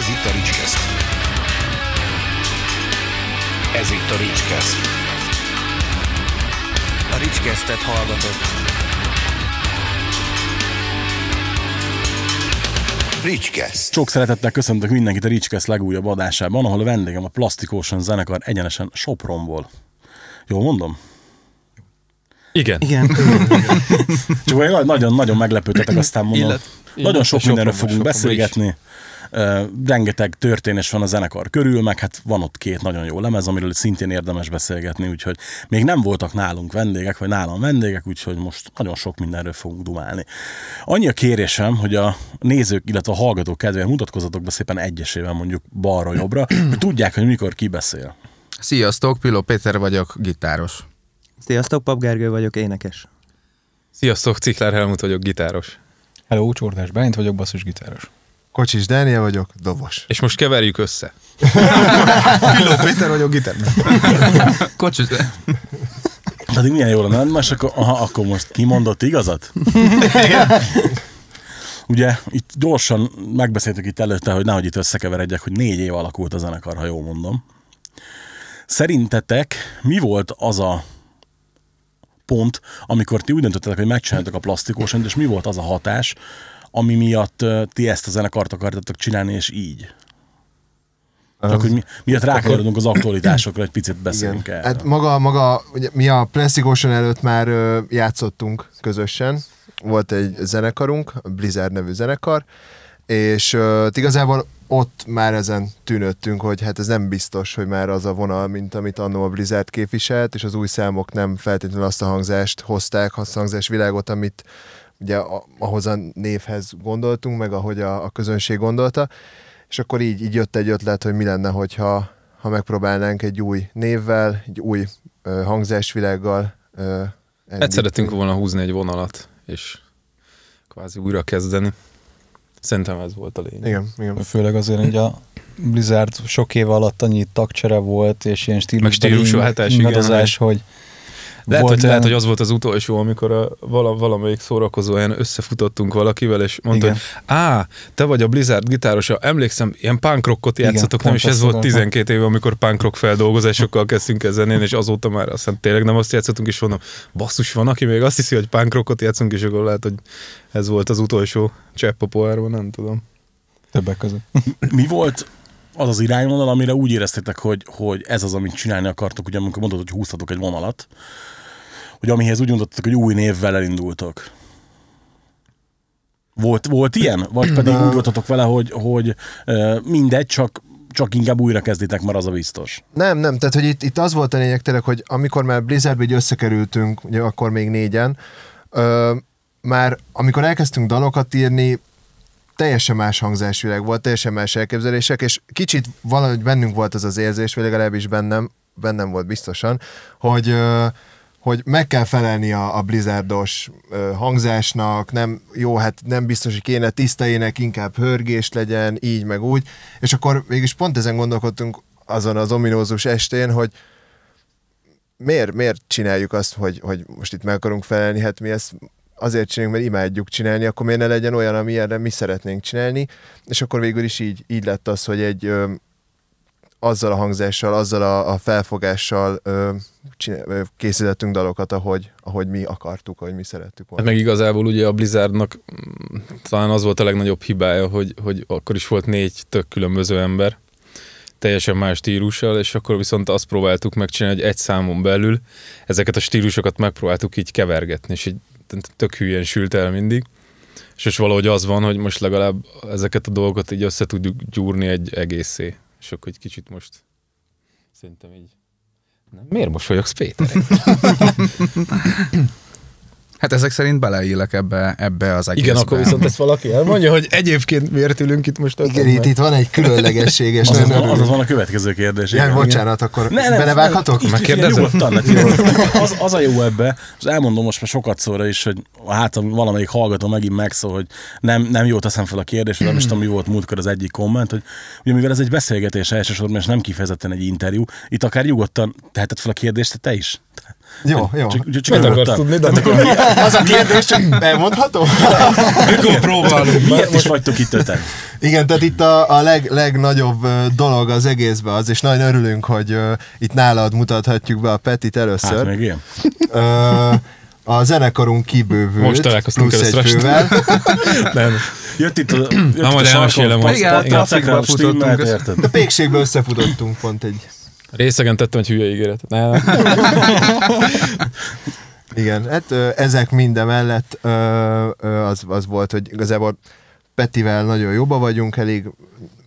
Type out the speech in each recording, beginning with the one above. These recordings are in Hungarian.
Ez itt a Ricskeszt. Ez itt a Ricskeszt. A Ricskesztet hallgatott. Ricskeszt. Sok szeretettel köszöntök mindenkit a Ricskeszt legújabb adásában, ahol a vendégem a Plastic Ocean zenekar egyenesen Sopronból. Jól mondom? Igen. Igen. Csak olyan nagyon-nagyon meglepődtetek, aztán mondom. Illet- nagyon sok mindenről fogunk beszélgetni. Uh, rengeteg történés van a zenekar körül, meg hát van ott két nagyon jó lemez, amiről szintén érdemes beszélgetni, úgyhogy még nem voltak nálunk vendégek, vagy nálam vendégek, úgyhogy most nagyon sok mindenről fogunk dumálni. Annyi a kérésem, hogy a nézők, illetve a hallgatók kedvéért mutatkozatok be szépen egyesével mondjuk balra-jobbra, hogy tudják, hogy mikor ki beszél. Sziasztok, Piló Péter vagyok, gitáros. Sziasztok, Pap Gergő vagyok, énekes. Sziasztok, Ciklár Helmut vagyok, gitáros. Hello, Csordás Bálint vagyok, basszusgitáros. Kocsis Dániel vagyok, dobos. És most keverjük össze. Piló Péter vagyok, gitár. Kocsis, Pedig milyen jó lenne, most akkor, aha, akkor most kimondott igazat? Ugye itt gyorsan megbeszéltük itt előtte, hogy nehogy itt összekeveredjek, hogy négy év alakult a zenekar, ha jól mondom. Szerintetek mi volt az a pont, amikor ti úgy döntöttetek, hogy megcsináltak a plastikósant, és mi volt az a hatás, ami miatt ti ezt a zenekart akartatok csinálni, és így? Csak hogy mi, miatt rákanyarodunk az aktualitásokra, egy picit beszélünk erről. Hát maga, maga, ugye, mi a Plastic Ocean előtt már ö, játszottunk közösen. Volt egy zenekarunk, Blizzard nevű zenekar, és ö, igazából ott már ezen tűnöttünk, hogy hát ez nem biztos, hogy már az a vonal, mint amit annó a Blizzard képviselt, és az új számok nem feltétlenül azt a hangzást hozták, azt a hangzás világot, amit ugye ahhoz a névhez gondoltunk, meg ahogy a, a közönség gondolta, és akkor így, így jött egy ötlet, hogy mi lenne, hogyha ha megpróbálnánk egy új névvel, egy új ö, hangzásvilággal ö, Hát elindítani. szeretünk volna húzni egy vonalat, és kvázi újra kezdeni. Szerintem ez volt a lényeg. Igen, igen. Főleg azért, hogy a Blizzard sok év alatt annyi tagcsere volt, és ilyen igen, ingadozás, hogy Lehet, volt hogy, lehet, hogy az volt az utolsó, amikor a, vala, valamelyik szórakozó helyen összefutottunk valakivel, és mondta, Igen. hogy á, te vagy a Blizzard gitárosa, emlékszem, ilyen punk rockot Igen, játszotok, nem? És ez volt akartam. 12 éve, amikor punk rock feldolgozásokkal kezdtünk ezen, én, és azóta már aztán tényleg nem azt játszottunk, és mondom, basszus, van, aki még azt hiszi, hogy punk rockot játszunk, és akkor lehet, hogy ez volt az utolsó csepp a pohárban, nem tudom. többek között. mi volt az az irányvonal, amire úgy éreztétek, hogy, hogy ez az, amit csinálni akartok, ugye amikor mondod, hogy húztatok egy vonalat, hogy amihez úgy gondoltatok, hogy új névvel elindultok. Volt, volt ilyen? Vagy pedig úgy voltatok vele, hogy, hogy mindegy, csak, csak inkább újra kezditek, mert az a biztos. Nem, nem, tehát hogy itt, itt az volt a lényeg tényleg, hogy amikor már Blizzardba így összekerültünk, ugye akkor még négyen, ö, már amikor elkezdtünk dalokat írni, teljesen más hangzásvilág volt, teljesen más elképzelések, és kicsit valahogy bennünk volt az az érzés, vagy legalábbis bennem, bennem volt biztosan, hogy hogy meg kell felelni a, a blizzardos hangzásnak, nem, jó, hát nem biztos, hogy kéne tiszta ének, inkább hörgés legyen, így meg úgy, és akkor mégis pont ezen gondolkodtunk azon az ominózus estén, hogy miért, miért csináljuk azt, hogy, hogy most itt meg akarunk felelni, hát mi ezt azért csináljuk, mert imádjuk csinálni, akkor miért ne legyen olyan, ami erre mi szeretnénk csinálni, és akkor végül is így, így lett az, hogy egy ö, azzal a hangzással, azzal a, a felfogással ö, csinál, ö, készítettünk dalokat, ahogy, ahogy mi akartuk, ahogy mi szerettük Hát volna. meg igazából ugye a Blizzardnak mm, talán az volt a legnagyobb hibája, hogy, hogy akkor is volt négy tök különböző ember, teljesen más stílussal, és akkor viszont azt próbáltuk megcsinálni, hogy egy számon belül ezeket a stílusokat megpróbáltuk így kevergetni, és így tök hülyen sült el mindig. És most valahogy az van, hogy most legalább ezeket a dolgokat így össze tudjuk gyúrni egy egészé. És akkor egy kicsit most szerintem így... Nem? Miért mosolyogsz, Péter? hát ezek szerint beleillek ebbe, ebbe az egészbe. Igen, akkor viszont ezt valaki elmondja, hogy egyébként miért ülünk itt most Igen, itt, itt van egy különlegességes. Az, az, az, az van a következő kérdés. Ja, igen. bocsánat, akkor Ne, nem, belevághatok? így- Megkérdezem? Nyugodtan, ne, az, az a jó ebbe, és elmondom most már sokat szóra is, hogy hát valamelyik hallgató megint megszól, hogy nem, nem jó teszem fel a kérdést, nem is tudom, mi volt múltkor az egyik komment, hogy ugye mivel ez egy beszélgetés elsősorban, és nem kifejezetten egy interjú, itt akár nyugodtan teheted fel a kérdést te is. Jó, jó. Csak, csak, csak Mit akarsz tudni, de Az a kérdés, csak elmondhatom? mikor próbálunk? Miért is vagytok itt öten? Igen, tehát itt a, a leg, legnagyobb dolog az egészben az, és nagyon örülünk, hogy uh, itt nálad mutathatjuk be a Petit először. Hát még ilyen. Ö, a zenekarunk kibővült, Most találkoztunk plusz egy fővel. Nem. Jött itt a, jött Na, majd a elmesélem, Igen, a Igen, trafikba futottunk. stimmelt, össze. érted? De pékségbe összefutottunk pont egy. Részegen tettem egy hülye ígéretet. Nem. Igen, hát ezek minden mellett az, az volt, hogy igazából Petivel nagyon jóba vagyunk, elég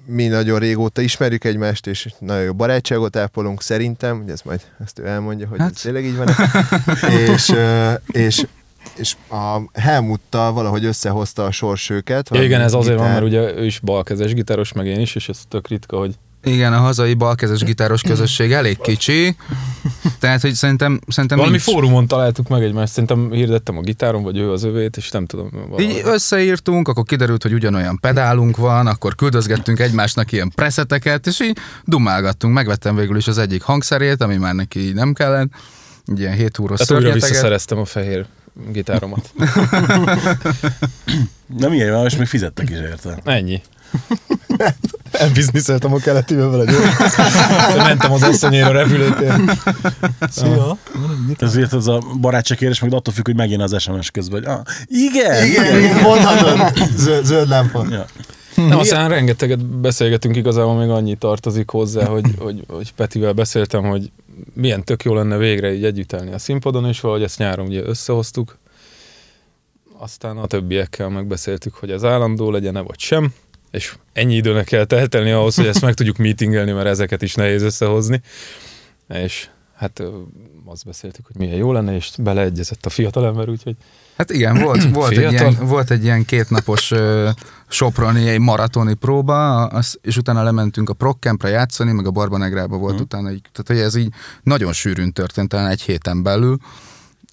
mi nagyon régóta ismerjük egymást, és nagyon jó barátságot ápolunk szerintem, ugye ezt majd ezt ő elmondja, hogy hát. ez tényleg így van és, és, és a Helmuttal valahogy összehozta a sors őket. Ja, igen, ez azért van, gitár- mert ugye ő is balkezes gitáros, meg én is, és ez tök ritka, hogy Igen, a hazai balkezes gitáros közösség elég kicsi, tehát hogy szerintem, szerintem valami nincs. fórumon találtuk meg egymást, szerintem hirdettem a gitáron, vagy ő az övét, és nem tudom. valami. Így összeírtunk, akkor kiderült, hogy ugyanolyan pedálunk van, akkor küldözgettünk egymásnak ilyen preszeteket, és így dumálgattunk. Megvettem végül is az egyik hangszerét, ami már neki nem kellett. Ilyen 7 úros Tehát újra visszaszereztem a fehér gitáromat. Nem ilyen és még fizettek is érte. Ennyi. Elbizniszeltem a keletivel vele Mentem az asszonyéra a repülőtér. Szia. Ez ilyet az a barátságkérés, meg attól függ, hogy megjön az SMS közben, hogy ah, igen, Igen, igen, mondhatod. Zöld, zöld lámpa. Ja. Nem, aztán rengeteget beszélgetünk, igazából még annyi tartozik hozzá, hogy, hogy, hogy Petivel beszéltem, hogy milyen tök jó lenne végre így együtt állni a színpadon, és valahogy ezt nyáron ugye összehoztuk. Aztán a többiekkel megbeszéltük, hogy ez állandó legyen-e vagy sem, és ennyi időnek kell teltelni ahhoz, hogy ezt meg tudjuk meetingelni, mert ezeket is nehéz összehozni. És hát azt beszéltük, hogy milyen jó lenne, és beleegyezett a fiatalember, úgyhogy Hát igen, volt, volt, egy, ilyen, volt egy ilyen kétnapos ö, soproni, egy maratoni próba, az, és utána lementünk a Prockcampra játszani, meg a Barbanegrába volt utána, így, tehát hogy ez így nagyon sűrűn történt, talán egy héten belül,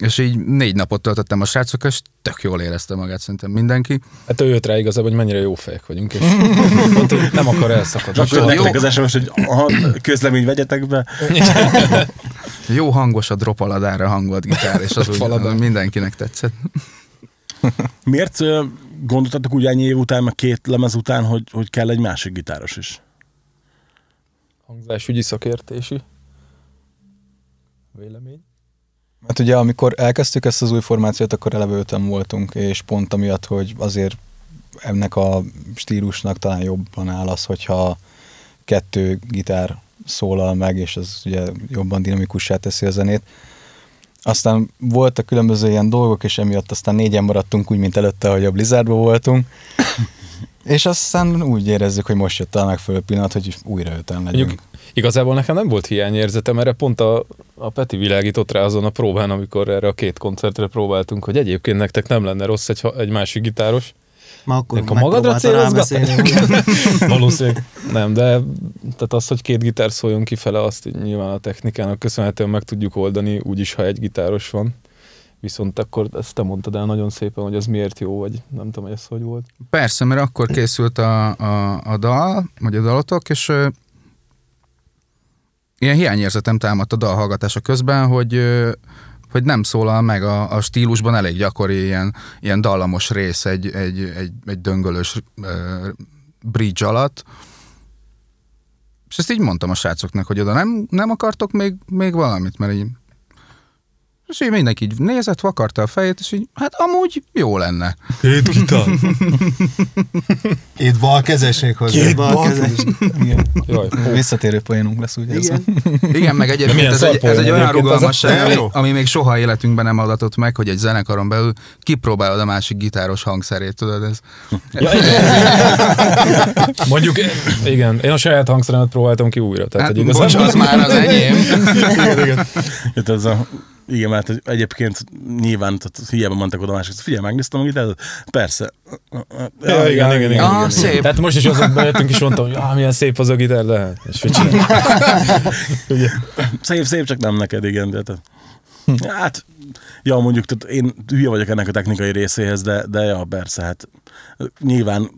és így négy napot töltöttem a srácok, és tök jól érezte magát szerintem mindenki. hát ő jött rá igazából, hogy mennyire jó fejek vagyunk, és mondta, hogy nem akar elszakadni. Akkor nektek az SMS, hogy aha, közlemény vegyetek be. Jó hangos a dropaladára hangolt gitár, és az úgy, mindenkinek tetszett. Miért gondoltatok úgy ennyi év után, meg két lemez után, hogy, hogy kell egy másik gitáros is? Hangzásügyi szakértési vélemény. Hát ugye amikor elkezdtük ezt az új formációt, akkor eleve öten voltunk, és pont amiatt, hogy azért ennek a stílusnak talán jobban áll az, hogyha kettő gitár szólal meg, és ez ugye jobban dinamikussá teszi a zenét. Aztán voltak különböző ilyen dolgok, és emiatt aztán négyen maradtunk úgy, mint előtte, hogy a Blizzardban voltunk. és aztán úgy érezzük, hogy most jött a megfelelő pillanat, hogy újra öten legyünk. Mondjuk igazából nekem nem volt hiányérzetem, erre pont a, a Peti világított rá azon a próbán, amikor erre a két koncertre próbáltunk, hogy egyébként nektek nem lenne rossz egy, egy másik gitáros. Ma akkor Akkor magadra rábeszélni. Valószínűleg nem, de tehát az, hogy két gitár szóljon kifele, azt nyilván a technikának köszönhetően meg tudjuk oldani, úgyis, ha egy gitáros van. Viszont akkor ezt te mondtad el nagyon szépen, hogy ez miért jó, vagy nem tudom, hogy ez hogy volt. Persze, mert akkor készült a, a, a dal, vagy a dalotok, és ilyen hiányérzetem támadt a dal hallgatása közben, hogy, hogy nem szólal meg a, a stílusban elég gyakori ilyen, ilyen dallamos rész egy, egy, egy, egy döngölős ö, bridge alatt. És ezt így mondtam a srácoknak, hogy oda nem, nem akartok még, még valamit, mert így és így mindenki így nézett, vakarta a fejét, és így, hát amúgy jó lenne. Két gitár. Itt bal kezes még hozzá. Két bal kezes. Igen. Jaj, hú. Visszatérő poénunk lesz, ugye ez? Igen. Igen, meg egyébként ez egy, ez egy olyan rugalmasság, ami, ami még soha életünkben nem adatott meg, hogy egy zenekaron belül kipróbálod a másik gitáros hangszerét, tudod, ez Ja, igen. Mondjuk, igen, én a saját hangszeremet próbáltam ki újra. Tehát, hát, bocs, az már az enyém. Itt ez a, igen, mert egyébként nyilván, tehát hiába mondtak oda másik, figyelj, megnéztem a gitárt, persze. Ja, igen, igen, igen. Ah, igen. szép. Tehát most is azon bejöttünk, és mondtam, hogy ah, milyen szép az a gitár, de hát, és? Szép, szép, csak nem neked, igen. De, tehát, hát, ja, mondjuk, tehát én hülye vagyok ennek a technikai részéhez, de, de ja, persze, hát nyilván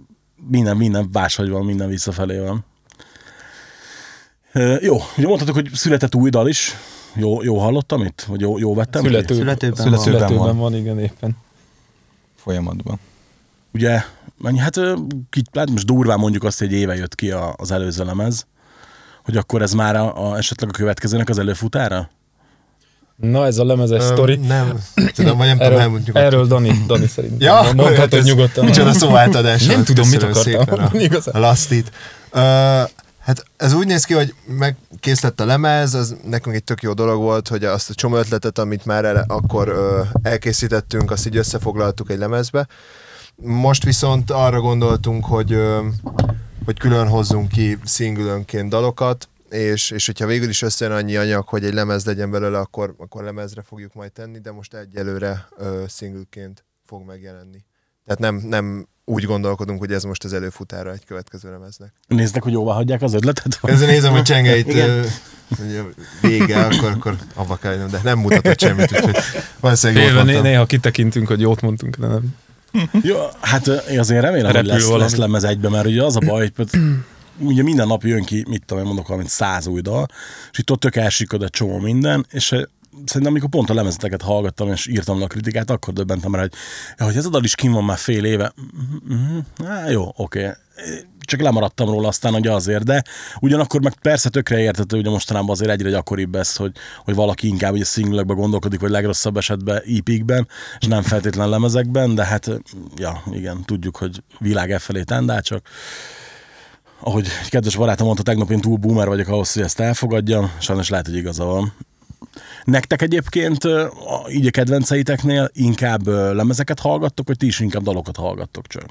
minden, minden máshogy van, minden visszafelé van. Jó, ugye mondhatok, hogy született új dal is, Jó, jó hallottam itt? Vagy jó, jó vettem? Születő, Születőben születőben, van. születőben van. igen, éppen. folyamatban. Ugye, mennyi, hát, hát most durván mondjuk azt, hogy egy éve jött ki a, az előző lemez, hogy akkor ez már a, a, esetleg a következőnek az előfutára? Na, ez a lemezes Ö, sztori. Nem, tudom, vagy nem tudom, Erről, elmondjuk. erről Dani, Dani szerintem. Ja, mondhatod nyugodtan. Micsoda szóváltadás Nem tudom, mit akartam szépen a, a lasztit. Uh, hát ez úgy néz ki, hogy meg kész lett a lemez, az nekünk egy tök jó dolog volt, hogy azt a csomó ötletet, amit már ele, akkor uh, elkészítettünk, azt így összefoglaltuk egy lemezbe. Most viszont arra gondoltunk, hogy, uh, hogy külön hozzunk ki szingülönként dalokat, és, és hogyha végül is összejön annyi anyag, hogy egy lemez legyen belőle, akkor, akkor lemezre fogjuk majd tenni, de most egyelőre uh, szingülként fog megjelenni. Tehát nem, nem úgy gondolkodunk, hogy ez most az előfutára egy következő lemeznek. Néznek, hogy jóvá hagyják az ötletet? Ezzel nézem, hogy csengeit a vége, akkor, akkor abba kell de nem mutatott semmit, úgyhogy valószínűleg Félve né- néha kitekintünk, hogy jót mondtunk, de nem. Jó, hát én azért remélem, hogy lesz, valami. lesz lemez egybe, mert ugye az a baj, hogy ugye minden nap jön ki, mit tudom én mondok, valamint száz új dal, és itt ott tök elsikad egy csomó minden, és szerintem amikor pont a lemezeteket hallgattam, és írtam le a kritikát, akkor döbbentem rá, hogy, hogy ez a dal is kim van már fél éve. Mhm, Há, jó, oké. Csak lemaradtam róla aztán, hogy azért, de ugyanakkor meg persze tökre értető, ugye mostanában azért egyre gyakoribb ez, hogy, hogy valaki inkább ugye singlekbe gondolkodik, vagy legrosszabb esetben EP-kben, és nem feltétlen lemezekben, de hát, ja, igen, tudjuk, hogy világ e felé tendál, csak ahogy kedves barátom mondta, tegnap én túl boomer vagyok ahhoz, hogy ezt elfogadjam, sajnos lehet, hogy igaza van. Nektek egyébként így a kedvenceiteknél inkább lemezeket hallgattok, vagy ti is inkább dalokat hallgattok csak?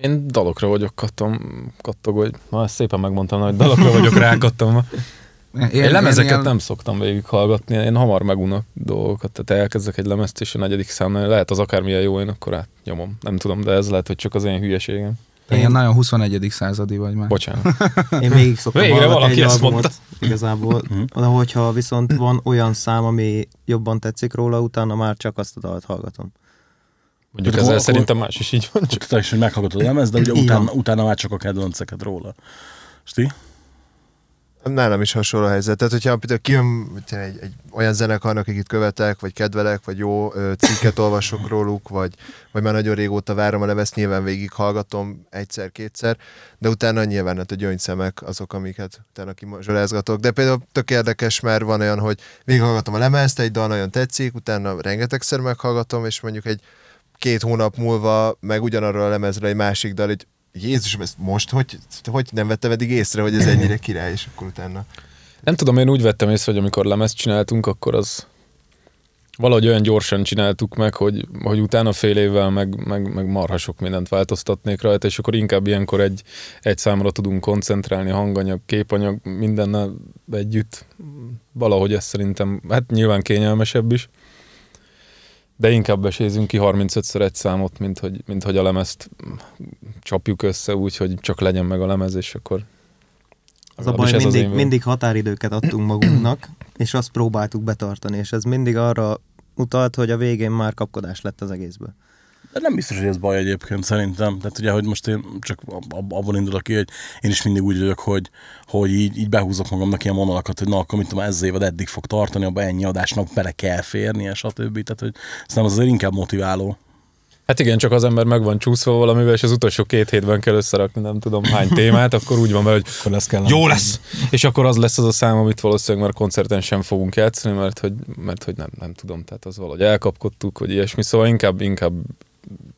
Én dalokra vagyok kattam, kattog, hogy na ezt szépen megmondtam, hogy dalokra vagyok rákattam. Én, én lemezeket ilyen- nem szoktam végighallgatni, én hamar megunok dolgokat, tehát elkezdek egy lemezt, és a negyedik számnál lehet az akármilyen jó, én akkor átnyomom. Nem tudom, de ez lehet, hogy csak az én hülyeségem. Te ilyen nagyon 21. századi vagy már. Bocsánat. Én végig szoktam Végre valaki egy ezt albumot, mondta. igazából. De hogyha viszont van olyan szám, ami jobban tetszik róla, utána már csak azt a dalt hallgatom. Mondjuk ezzel akkor- szerintem más is így van. Csak is, hogy meghallgatod a lemez, de ugye utána, utána már csak a kedvenceket róla. És ti? Nálam is hasonló a helyzet. Tehát, hogyha például kijön egy, egy olyan zenekarnak, akit követek, vagy kedvelek, vagy jó cikket olvasok róluk, vagy, vagy már nagyon régóta várom a levezt, nyilván végig hallgatom egyszer-kétszer, de utána nyilván hát a gyöngyszemek azok, amiket utána kimazsolázgatok. De például tök érdekes, mert van olyan, hogy végighallgatom a lemezt, egy dal nagyon tetszik, utána rengetegszer meghallgatom, és mondjuk egy két hónap múlva meg ugyanarról a lemezről egy másik dal, hogy Jézusom, ezt most hogy, hogy nem vettem eddig észre, hogy ez ennyire király, és akkor utána Nem tudom, én úgy vettem észre, hogy amikor lemezt csináltunk, akkor az valahogy olyan gyorsan csináltuk meg, hogy, hogy utána fél évvel meg, meg, meg marha sok mindent változtatnék rajta, és akkor inkább ilyenkor egy, egy számra tudunk koncentrálni, hanganyag, képanyag, mindennel együtt. Valahogy ez szerintem, hát nyilván kényelmesebb is, de inkább besézünk ki 35-ször egy számot, mint hogy, mint hogy a lemezt csapjuk össze úgy, hogy csak legyen meg a lemez, és akkor Az a baj, ez az mindig, véleményem. mindig határidőket adtunk magunknak, és azt próbáltuk betartani, és ez mindig arra utalt, hogy a végén már kapkodás lett az egészből. De nem biztos, hogy ez baj egyébként szerintem. Tehát ugye, hogy most én csak ab- ab- abban indulok ki, hogy én is mindig úgy vagyok, hogy, hogy így, így behúzok magamnak ilyen vonalakat, hogy na, akkor mit tudom, ez az évad eddig fog tartani, abban ennyi adásnak bele kell férnie, stb. Tehát, hogy szerintem az azért inkább motiváló. Hát igen, csak az ember meg van csúszva valamivel, és az utolsó két hétben kell összerakni, nem tudom hány témát, akkor úgy van vele, hogy Akkor lesz kell. jó lesz! És akkor az lesz az a szám, amit valószínűleg már koncerten sem fogunk játszani, mert hogy, mert hogy nem, nem tudom, tehát az valahogy elkapkodtuk, vagy ilyesmi, szóval inkább, inkább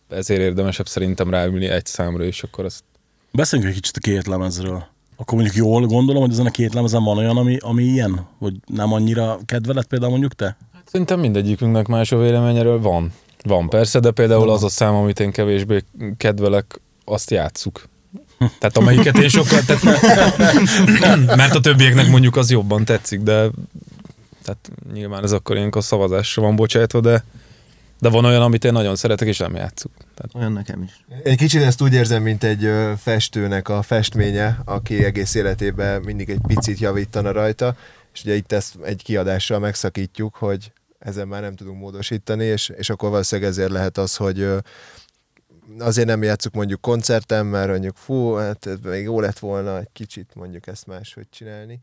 ezért érdemesebb szerintem ráülni egy számra, és akkor azt Beszéljünk egy kicsit a két lemezről. Akkor mondjuk jól gondolom, hogy ezen a két lemezen van olyan, ami, ami ilyen? Vagy nem annyira kedvelet például mondjuk te? Szerintem mindegyikünknek más a vélemény erről van. Van persze, de például az a szám, amit én kevésbé kedvelek, azt játsszuk. Tehát amelyiket én sokkal, tehát, mert a többieknek mondjuk az jobban tetszik, de tehát nyilván ez akkor ilyenkor szavazásra van bocsájtva, de, de van olyan, amit én nagyon szeretek, és nem játszuk. Tehát Olyan nekem is. Egy kicsit ezt úgy érzem, mint egy festőnek a festménye, aki egész életében mindig egy picit javítana rajta, és ugye itt ezt egy kiadással megszakítjuk, hogy ezen már nem tudunk módosítani, és, és akkor valószínűleg ezért lehet az, hogy azért nem játszuk mondjuk koncerten, mert mondjuk fú, hát még jó lett volna egy kicsit mondjuk ezt máshogy csinálni,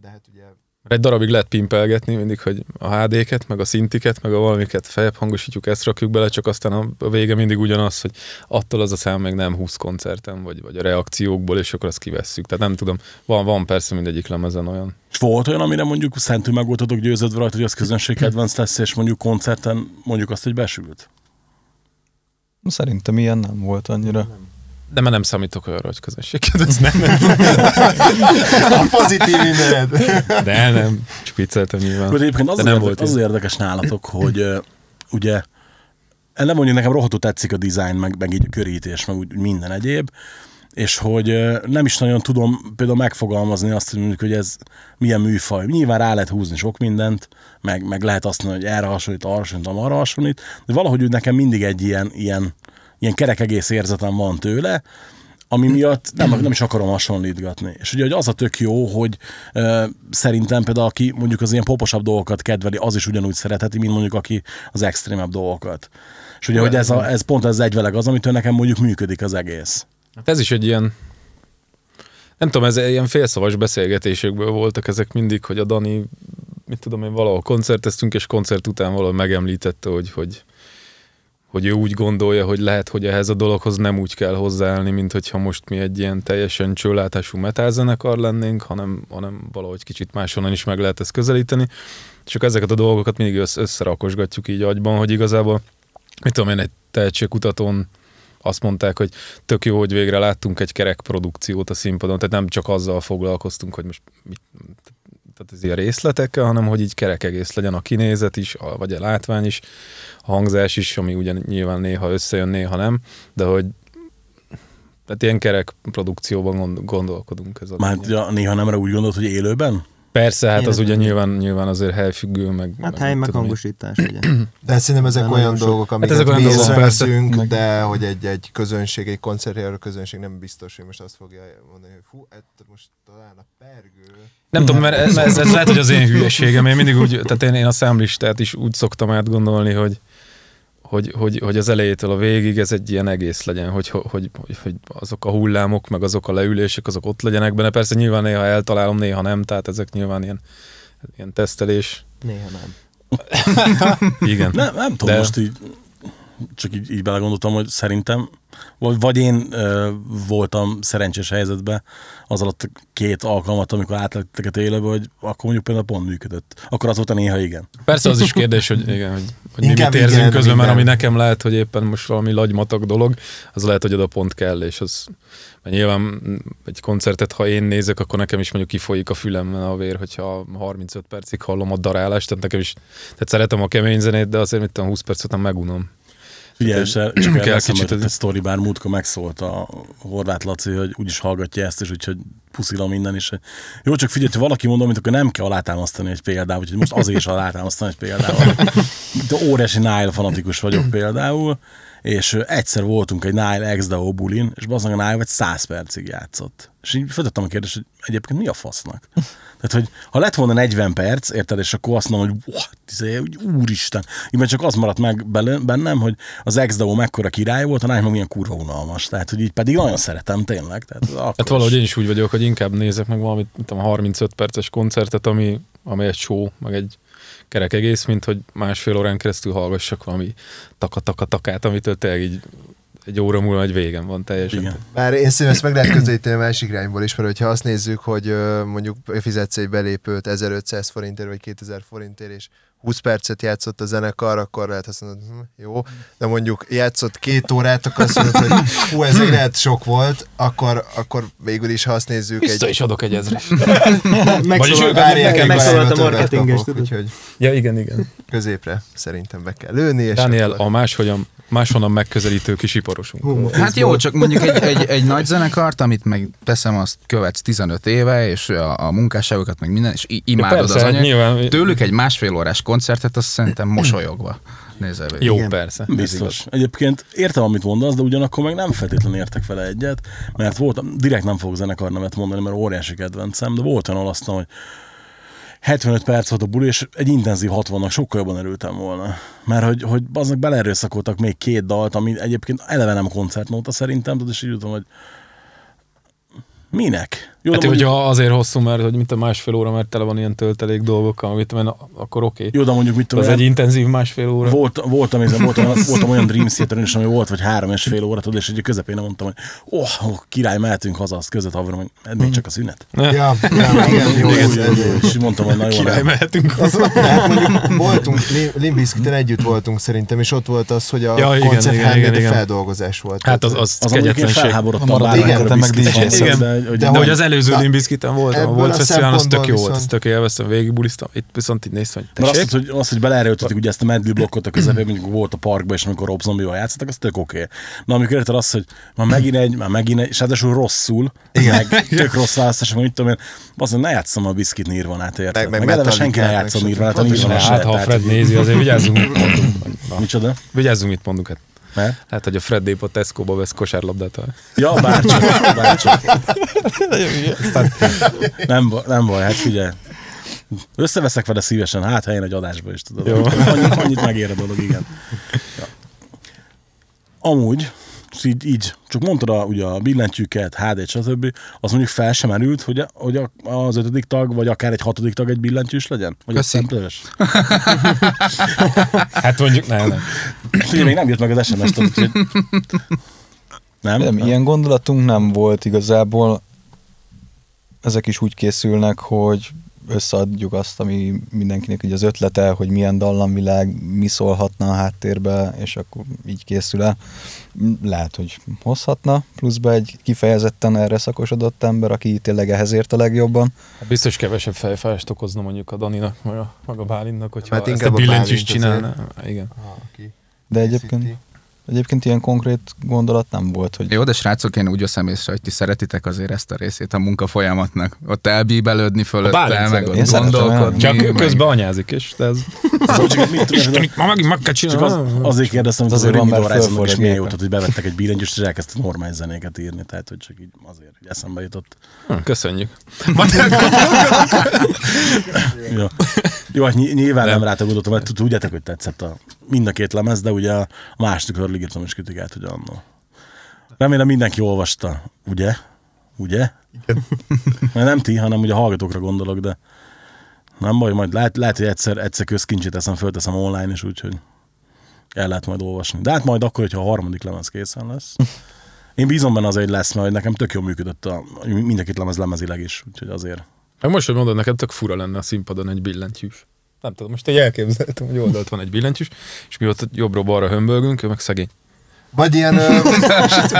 de hát ugye Egy darabig lehet pimpelgetni mindig, hogy a HD-ket, meg a szintiket, meg a valamiket feljebb hangosítjuk, ezt rakjuk bele, csak aztán a- vége mindig ugyanaz, hogy attól az a szám meg nem 20 koncerten, vagy, vagy a reakciókból, és akkor azt kivesszük. Tehát nem tudom, van, van persze mindegyik lemezen olyan. És volt olyan, amire mondjuk szentül meg voltatok győződve rajta, hogy az közönség kedvenc lesz, és mondjuk koncerten mondjuk azt, hogy besült? Szerintem ilyen nem volt annyira. De már nem számítok olyanra, hogy közönséget, ez nem, nem. A pozitív mindened. De nem, csak vicceltem nyilván. Egyébként az, De az, nem érdekes, volt az, az érdekes nálatok, hogy ugye nem mondjuk nekem rohadtul tetszik a design, meg, meg így a körítés, meg úgy minden egyéb, és hogy nem is nagyon tudom például megfogalmazni azt, hogy mondjuk, hogy ez milyen műfaj. Nyilván rá lehet húzni sok mindent, meg, meg lehet azt mondani, hogy erre hasonlít, arra hasonlít, arra hasonlít, de valahogy úgy nekem mindig egy ilyen, ilyen, ilyen kerek egész érzetem van tőle, ami miatt nem, nem is akarom hasonlítgatni. És ugye hogy az a tök jó, hogy ö, szerintem például aki mondjuk az ilyen poposabb dolgokat kedveli, az is ugyanúgy szeretheti, mint mondjuk aki az extrémebb dolgokat. És ugye, hogy ez, a, ez pont ez egyveleg az, amitől nekem mondjuk működik az egész. Hát ez is egy ilyen, nem tudom, ez ilyen félszavas beszélgetésekből voltak ezek mindig, hogy a Dani, mit tudom én, valahol koncerteztünk, és koncert után valahol megemlítette, hogy, hogy, hogy ő úgy gondolja, hogy lehet, hogy ehhez a dologhoz nem úgy kell hozzáállni, mint hogyha most mi egy ilyen teljesen csőlátású metalzenekar lennénk, hanem, hanem valahogy kicsit máshonnan is meg lehet ezt közelíteni. Akkor ezeket a dolgokat mindig össz, összerakosgatjuk így agyban, hogy igazából, mit tudom én, egy tehetségkutatón azt mondták, hogy tök jó, hogy végre láttunk egy kerek produkciót a színpadon, tehát nem csak azzal foglalkoztunk, hogy most mit, tehát ez ilyen részletekkel, hanem hogy így kerek egész legyen a kinézet is, a, vagy a látvány is, a hangzás is, ami ugyan nyilván néha összejön, néha nem, de hogy tehát ilyen kerek produkcióban gond, gondolkodunk. Ez a Már ja, néha nem úgy gondolt, hogy élőben? Persze, hát az ugye nyilván, nyilván azért helyfüggő, meg... Hát meg hely meg hangosítás, ugye. De szerintem ezek Nem olyan dolgok, amiket ezek olyan mi dolgok, észreveszünk, persze. de hogy egy, egy közönség, egy koncertjáró közönség nem biztos, hogy most azt fogja mondani, hogy fú, ettől most talán a pergő. Nem tudom, mert ez, ez, ez lehet, hogy az én hülyeségem. Én mindig úgy, tehát én, én a számlistát is úgy szoktam átgondolni, hogy, hogy, hogy, hogy az elejétől a végig ez egy ilyen egész legyen, hogy, hogy, hogy, hogy azok a hullámok, meg azok a leülések, azok ott legyenek benne. Persze nyilván néha eltalálom, néha nem, tehát ezek nyilván ilyen, ilyen tesztelés. Néha nem. Igen. Nem, nem tudom, De- most így csak így, így belegondoltam, hogy szerintem, vagy, vagy én ö, voltam szerencsés helyzetben az alatt a két alkalmat, amikor átletteket élőbe, hogy akkor mondjuk például pont működött. Akkor az volt a néha igen. Persze az is kérdés, hogy, igen, hogy, hogy mi mit érzünk igen, közben, mert ami nekem lehet, hogy éppen most valami lagymatag dolog, az lehet, hogy oda pont kell, és az mert nyilván egy koncertet, ha én nézek, akkor nekem is mondjuk kifolyik a fülemben a vér, hogyha 35 percig hallom a darálást, tehát nekem is, tehát szeretem a kemény zenét, de azért mit tudom, 20 perc után megunom. El- csak kell kicsit egy sztori, bár múltkor megszólt a Horváth Laci, hogy úgyis hallgatja ezt, és úgyhogy puszila minden is. Jó, csak figyelj, ha valaki mondom, mint akkor nem kell alátámasztani egy példával, úgyhogy most azért is alátámasztani egy példával. De óriási Nile fanatikus vagyok például, és egyszer voltunk egy Nile XDO bulin, és bazdmeg a Nile vagy 100 percig játszott. És így feltettem a kérdést, hogy egyébként mi a fasznak? Tehát, hogy ha lett volna 40 perc, érted, és akkor azt mondom, hogy izé, hogy úristen. Így csak az maradt meg bennem, hogy az XDO mekkora király volt, a Nile meg milyen kurva unalmas. Tehát, hogy így pedig nagyon szeretem tényleg. Tehát, akkor Hát valahogy én is úgy vagyok, hogy inkább nézek meg valamit, mint tudom, 35 perces koncertet, ami, ami egy show, meg egy kerek egész, mint hogy másfél órán keresztül hallgassak valami taka-taka-takát, amitől tényleg így egy óra múlva egy végem van teljesen. Igen. Bár én szerintem ezt meg lehet közelíteni a másik irányból is, mert hogyha azt nézzük, hogy mondjuk fizetsz egy belépőt 1500 forintért vagy 2000 forintért, és 20 percet játszott a zenekar, akkor lehet azt mondod, hm, jó, de mondjuk játszott két órát, akkor azt mondod, hogy hú, ez egy lehet sok volt, akkor, akkor végül is, ha azt nézzük, Vissza egy... is adok egy. Vagyis Megszólalt, a többet marketinges, tudod? Úgyhogy ja, igen, igen. középre szerintem be kell lőni, és Daniel, akkor... a máshogyan, máshonnan megközelítő kis iparosunk. Hát jó, csak mondjuk egy, egy, egy nagy zenekart, amit meg teszem, azt követsz 15 éve, és a, a munkásságokat, meg minden, és imádod Persze, az hát anyag. nyilván- Tőlük egy másfél órás koncertet, azt szerintem mosolyogva nézel végig. Jó, Igen. persze. ez Biztos. Egyébként értem, amit mondasz, de ugyanakkor meg nem feltétlenül értek vele egyet, mert voltam, direkt nem fogok zenekar nevet mondani, mert óriási kedvencem, de volt olyan, mondom, hogy 75 perc volt a buli, és egy intenzív 60-nak sokkal jobban örültem volna. Mert hogy, hogy aznak beleerőszakoltak még két dalt, ami egyébként eleve nem koncertnóta szerintem, tudod, és így jutom, hogy minek? Jó, Hát, mondjuk, hogyha azért hosszú, mert hogy mint a másfél óra, mert tele van ilyen töltelék dolgokkal, amit mert akkor oké. Okay. jó, de mondjuk mit tudom, Az én, egy intenzív másfél óra. Volt, voltam, voltam, voltam, voltam olyan Dream theater is, ami volt, vagy három és fél óra, tudod, és egy közepén mondtam, hogy oh, oh király, mehetünk haza, azt között haverom, hogy ez még csak a szünet. Ja, ja, igen, jó, ez, ez, És mondtam, hogy na jó, Király, mehetünk. De hát mondjuk voltunk, Limbiskiten együtt voltunk szerintem, és ott volt az, hogy a Ja, igen, koncert igen, igen, igen. feldolgozás volt. Hát az, az, Az mondjuk én kegyetlenség. felháborodtam A maradék bármikor a hetem meg Biscuit DJ-szel. Fest, de, hogy, De De hogy- hogy az előző Na, Limbiskiten voltam, ebből volt a fesztiválon, az tök jó szempontból volt, az viszont- tök élveztem, végigbulisztam, itt viszont így néztem, hogy mert tessék. azt, hogy, azt, hogy beleerőltetik ugye ezt a medley blokkot a közepén, mondjuk volt a parkban, és amikor Rob Zombie-val játszottak, az tök oké. Okay. Na, amikor érted azt, hogy már megint egy, már megint egy, és ráadásul rosszul, meg tök rossz választás, hogy mit tudom én, azt ne játszom a Biscuit Nirvanát, érted? Meg- Meg, meg meg eleve senki ne meg játszom. Nirvanát, a. Nirvana se. Hát, ha a Fred hogy- nézi, azért vigyázzunk, mit mondunk. Micsoda? Vigyázzunk, mit mondunk. Hát, Mert? hát hogy a Fred a Tesco-ba vesz kosárlabdát. Ja, bárcsak, bárcsak. nem, ba- nem baj, hát figyelj. Összeveszek vele szívesen, hát helyen egy adásba is tudod. Jó. Annyit, annyit megér a dolog, igen. Ja. Amúgy, így, így, csak mondtad a, ugye a billentyűket, HD-t, stb. Az mondjuk fel sem merült, hogy, a, hogy a, az ötödik tag, vagy akár egy hatodik tag egy billentyűs legyen? Vagy egy Köszi. szemplős? Hát mondjuk, nem, nem. Figyelj, még nem jött meg az SMS-t, úgyhogy... Nem? Nem, ilyen gondolatunk nem volt igazából. Ezek is úgy készülnek, hogy összeadjuk azt, ami mindenkinek így az ötlete, hogy milyen dallamvilág, mi szólhatna a háttérbe, és akkor így készül el. Lehet, hogy hozhatna pluszba egy kifejezetten erre szakosodott ember, aki tényleg ehhez ért a legjobban. Hát biztos kevesebb fejfájást okozna mondjuk a Daninak, meg a, meg a Bálintnak, hogyha Hát ezt a inkább a billentyűst Bálint csinálna. Igen. De egyébként, egyébként ilyen konkrét gondolat nem volt, hogy Jó, de srácok, én úgy veszem észre, hogy ti szeretitek azért ezt a részét a munka folyamatnak. Ott elbíbelődni fölötte, meg ott gondolkodni. Csak meg- közben anyázik de ez... Tudom, Isten, ma megint meg kell Csak csinálni. az, azért kérdeztem, hogy Az azért van, mert is milyen jó, éppen. tehát, hogy bevettek egy billentyűst, és elkezdtek normális zenéket írni, tehát hogy csak így azért, hogy eszembe jutott. Hm, Köszönjük. Jó, hát ny- nyilván nem, Nem. gondoltam, mert tudjátok, hogy tetszett a mind a két lemez, de ugye a másodikról írtam is kritikát, hogy annó. Remélem mindenki olvasta, ugye? Ugye? Mert nem ti, hanem ugye a hallgatókra gondolok, de nem baj, majd lehet, lehet hogy egyszer, egyszer közkincsét teszem, fölteszem online is, úgyhogy el lehet majd olvasni. De hát majd akkor, hogyha a harmadik lemez készen lesz. Én bízom benne azért, lesz, mert nekem tök jól működött a, mind a két lemez lemezileg is, úgyhogy azért. Meg most, hogy mondod, neked tök fura lenne a színpadon egy billentyűs. Nem tudom, most egy elképzeltem, hogy oldalt van egy billentyűs, és mi ott jobbra-balra hömbölgünk, ő meg szegény. Vagy ilyen...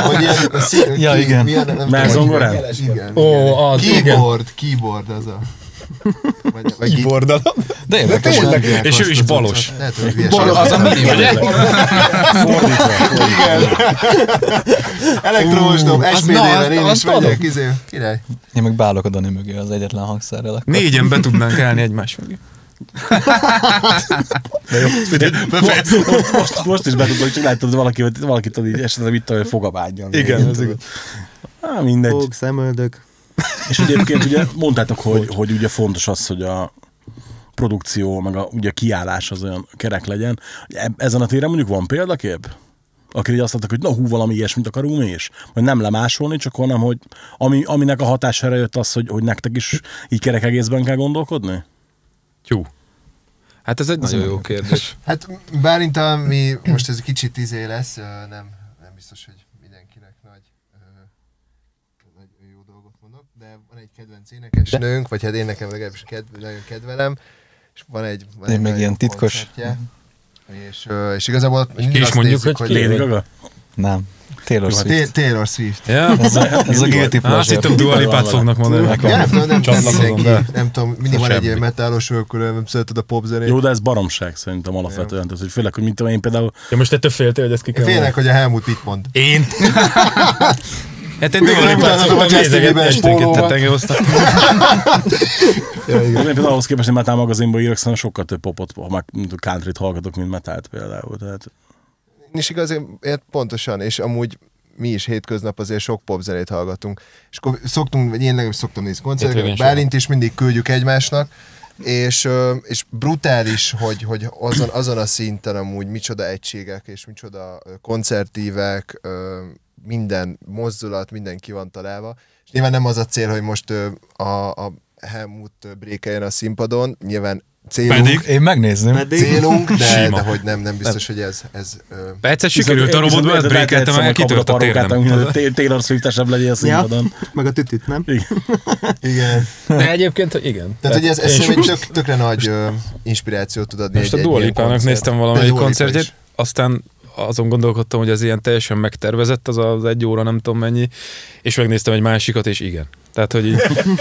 vagy ilyen szí- Ja, ki- igen. Milyen, nem hogy zongorán? Igen. Ó, igen. az, igen. Keyboard, keyboard az a... Vagy, vagy Keyboardal. De érdekes, Tényleg És ő is balos. utcát. Lehet, hogy hülyeség. Az a mini, Elektromos dob, SPD-vel én is megyek, izé, király. Én meg beállok a Dani mögé az egyetlen hangszerrel. Négyen be tudnánk állni egymás mögé. Most, most, most is betudom, hogy csak látod valaki, valakit így esetleg itt a fogabágyon. Igen, ez igaz. Á, mindegy. Fog, szemöldök. És egyébként ugye mondtátok, hogy, hogy ugye fontos az, hogy a produkció, meg a, ugye a kiállás az olyan kerek legyen. Eb- Ezen a téren mondjuk van példakép? Akik így azt mondták, hogy na hú, valami ilyesmit akarunk mi is? Vagy nem lemásolni, csak hanem, hogy ami, aminek a hatására jött az, hogy, hogy nektek is így kerek egészben kell gondolkodni? Tyú. Hát ez egy nagyon jó kérdés. Hát Bálint, ami most ez egy kicsit izé lesz, nem, nem biztos, hogy mindenkinek nagy, nagy jó dolgot mondok, de van egy kedvenc énekesnőnk, vagy hát én nekem legalábbis kedv, nagyon kedvelem, és van egy, van Én egy meg ilyen titkos. És, és igazából mindig is azt mondjuk, nézzük, hogy hogy, ki? Lady Gaga? Nem. Taylor Swift. Ta- Taylor Swift. Ja? Ez a, ez a guilty Á, Azt hittem, pleasure. Dua Lipát fognak mondani Ja, nekem. nem tudom, nem, nem, de- nem tudom, mindig van egy ilyen metálos, akkor nem szereted a popzenét. Jó, de ez baromság szerintem alapvetően. Tehát, hogy főleg, hogy mint tudom én például Ja, most ettől féltél, hogy ezt ki kell Félnek, hogy a Helmut mit mond. Én? Hát én Még Dua nem Lipát szoktam nézegetni esténként, hoztak. Én például ahhoz képest, hogy metal magazinban írok, szerintem sokkal több popot, ha már countryt hallgatok, mint metált például. Tehát És ért pontosan, és amúgy mi is hétköznap azért sok popzenét hallgatunk. És akkor szoktunk, vagy én legalábbis szoktam nézni koncerteket, Bálint is mindig küldjük egymásnak, és, és brutális, hogy, hogy azon, azon a szinten amúgy micsoda egységek, és micsoda koncertívek, minden mozdulat, minden ki van találva. És nyilván nem az a cél, hogy most a, a Helmut brékeljen a színpadon, nyilván célunk, Pedig? Én megnézném. Pedig célunk de, de hogy nem, nem biztos, hogy ez, ez ö, Egyszer sikerült a robotba, ezt brékeltem, meg kitört a térdem. Taylor Swift-esebb legyen a színpadon. meg a tütüt, nem? igen. De egyébként, igen. Tehát, hogy ez, ez szerintem egy tök, tökre nagy inspirációt tud adni Most a Dua néztem De valamelyik koncertjét, aztán azon gondolkodtam, hogy ez ilyen teljesen megtervezett, az az egy óra, nem tudom mennyi, és megnéztem egy másikat, és igen. Tehát, hogy így...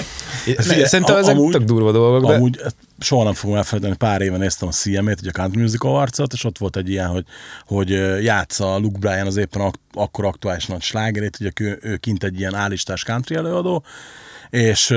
figyelj, Szerintem a- ezek amúgy- tök durva dolgok, de... Amúgy ezt soha nem fogom elfelejteni, pár éve néztem a CM-ét, ugye a Country Musical arcot, és ott volt egy ilyen, hogy, hogy játsza Luke Bryan az éppen ak- akkor aktuális nagy slágerét, ugye ő, ő kint egy ilyen állistás country előadó, és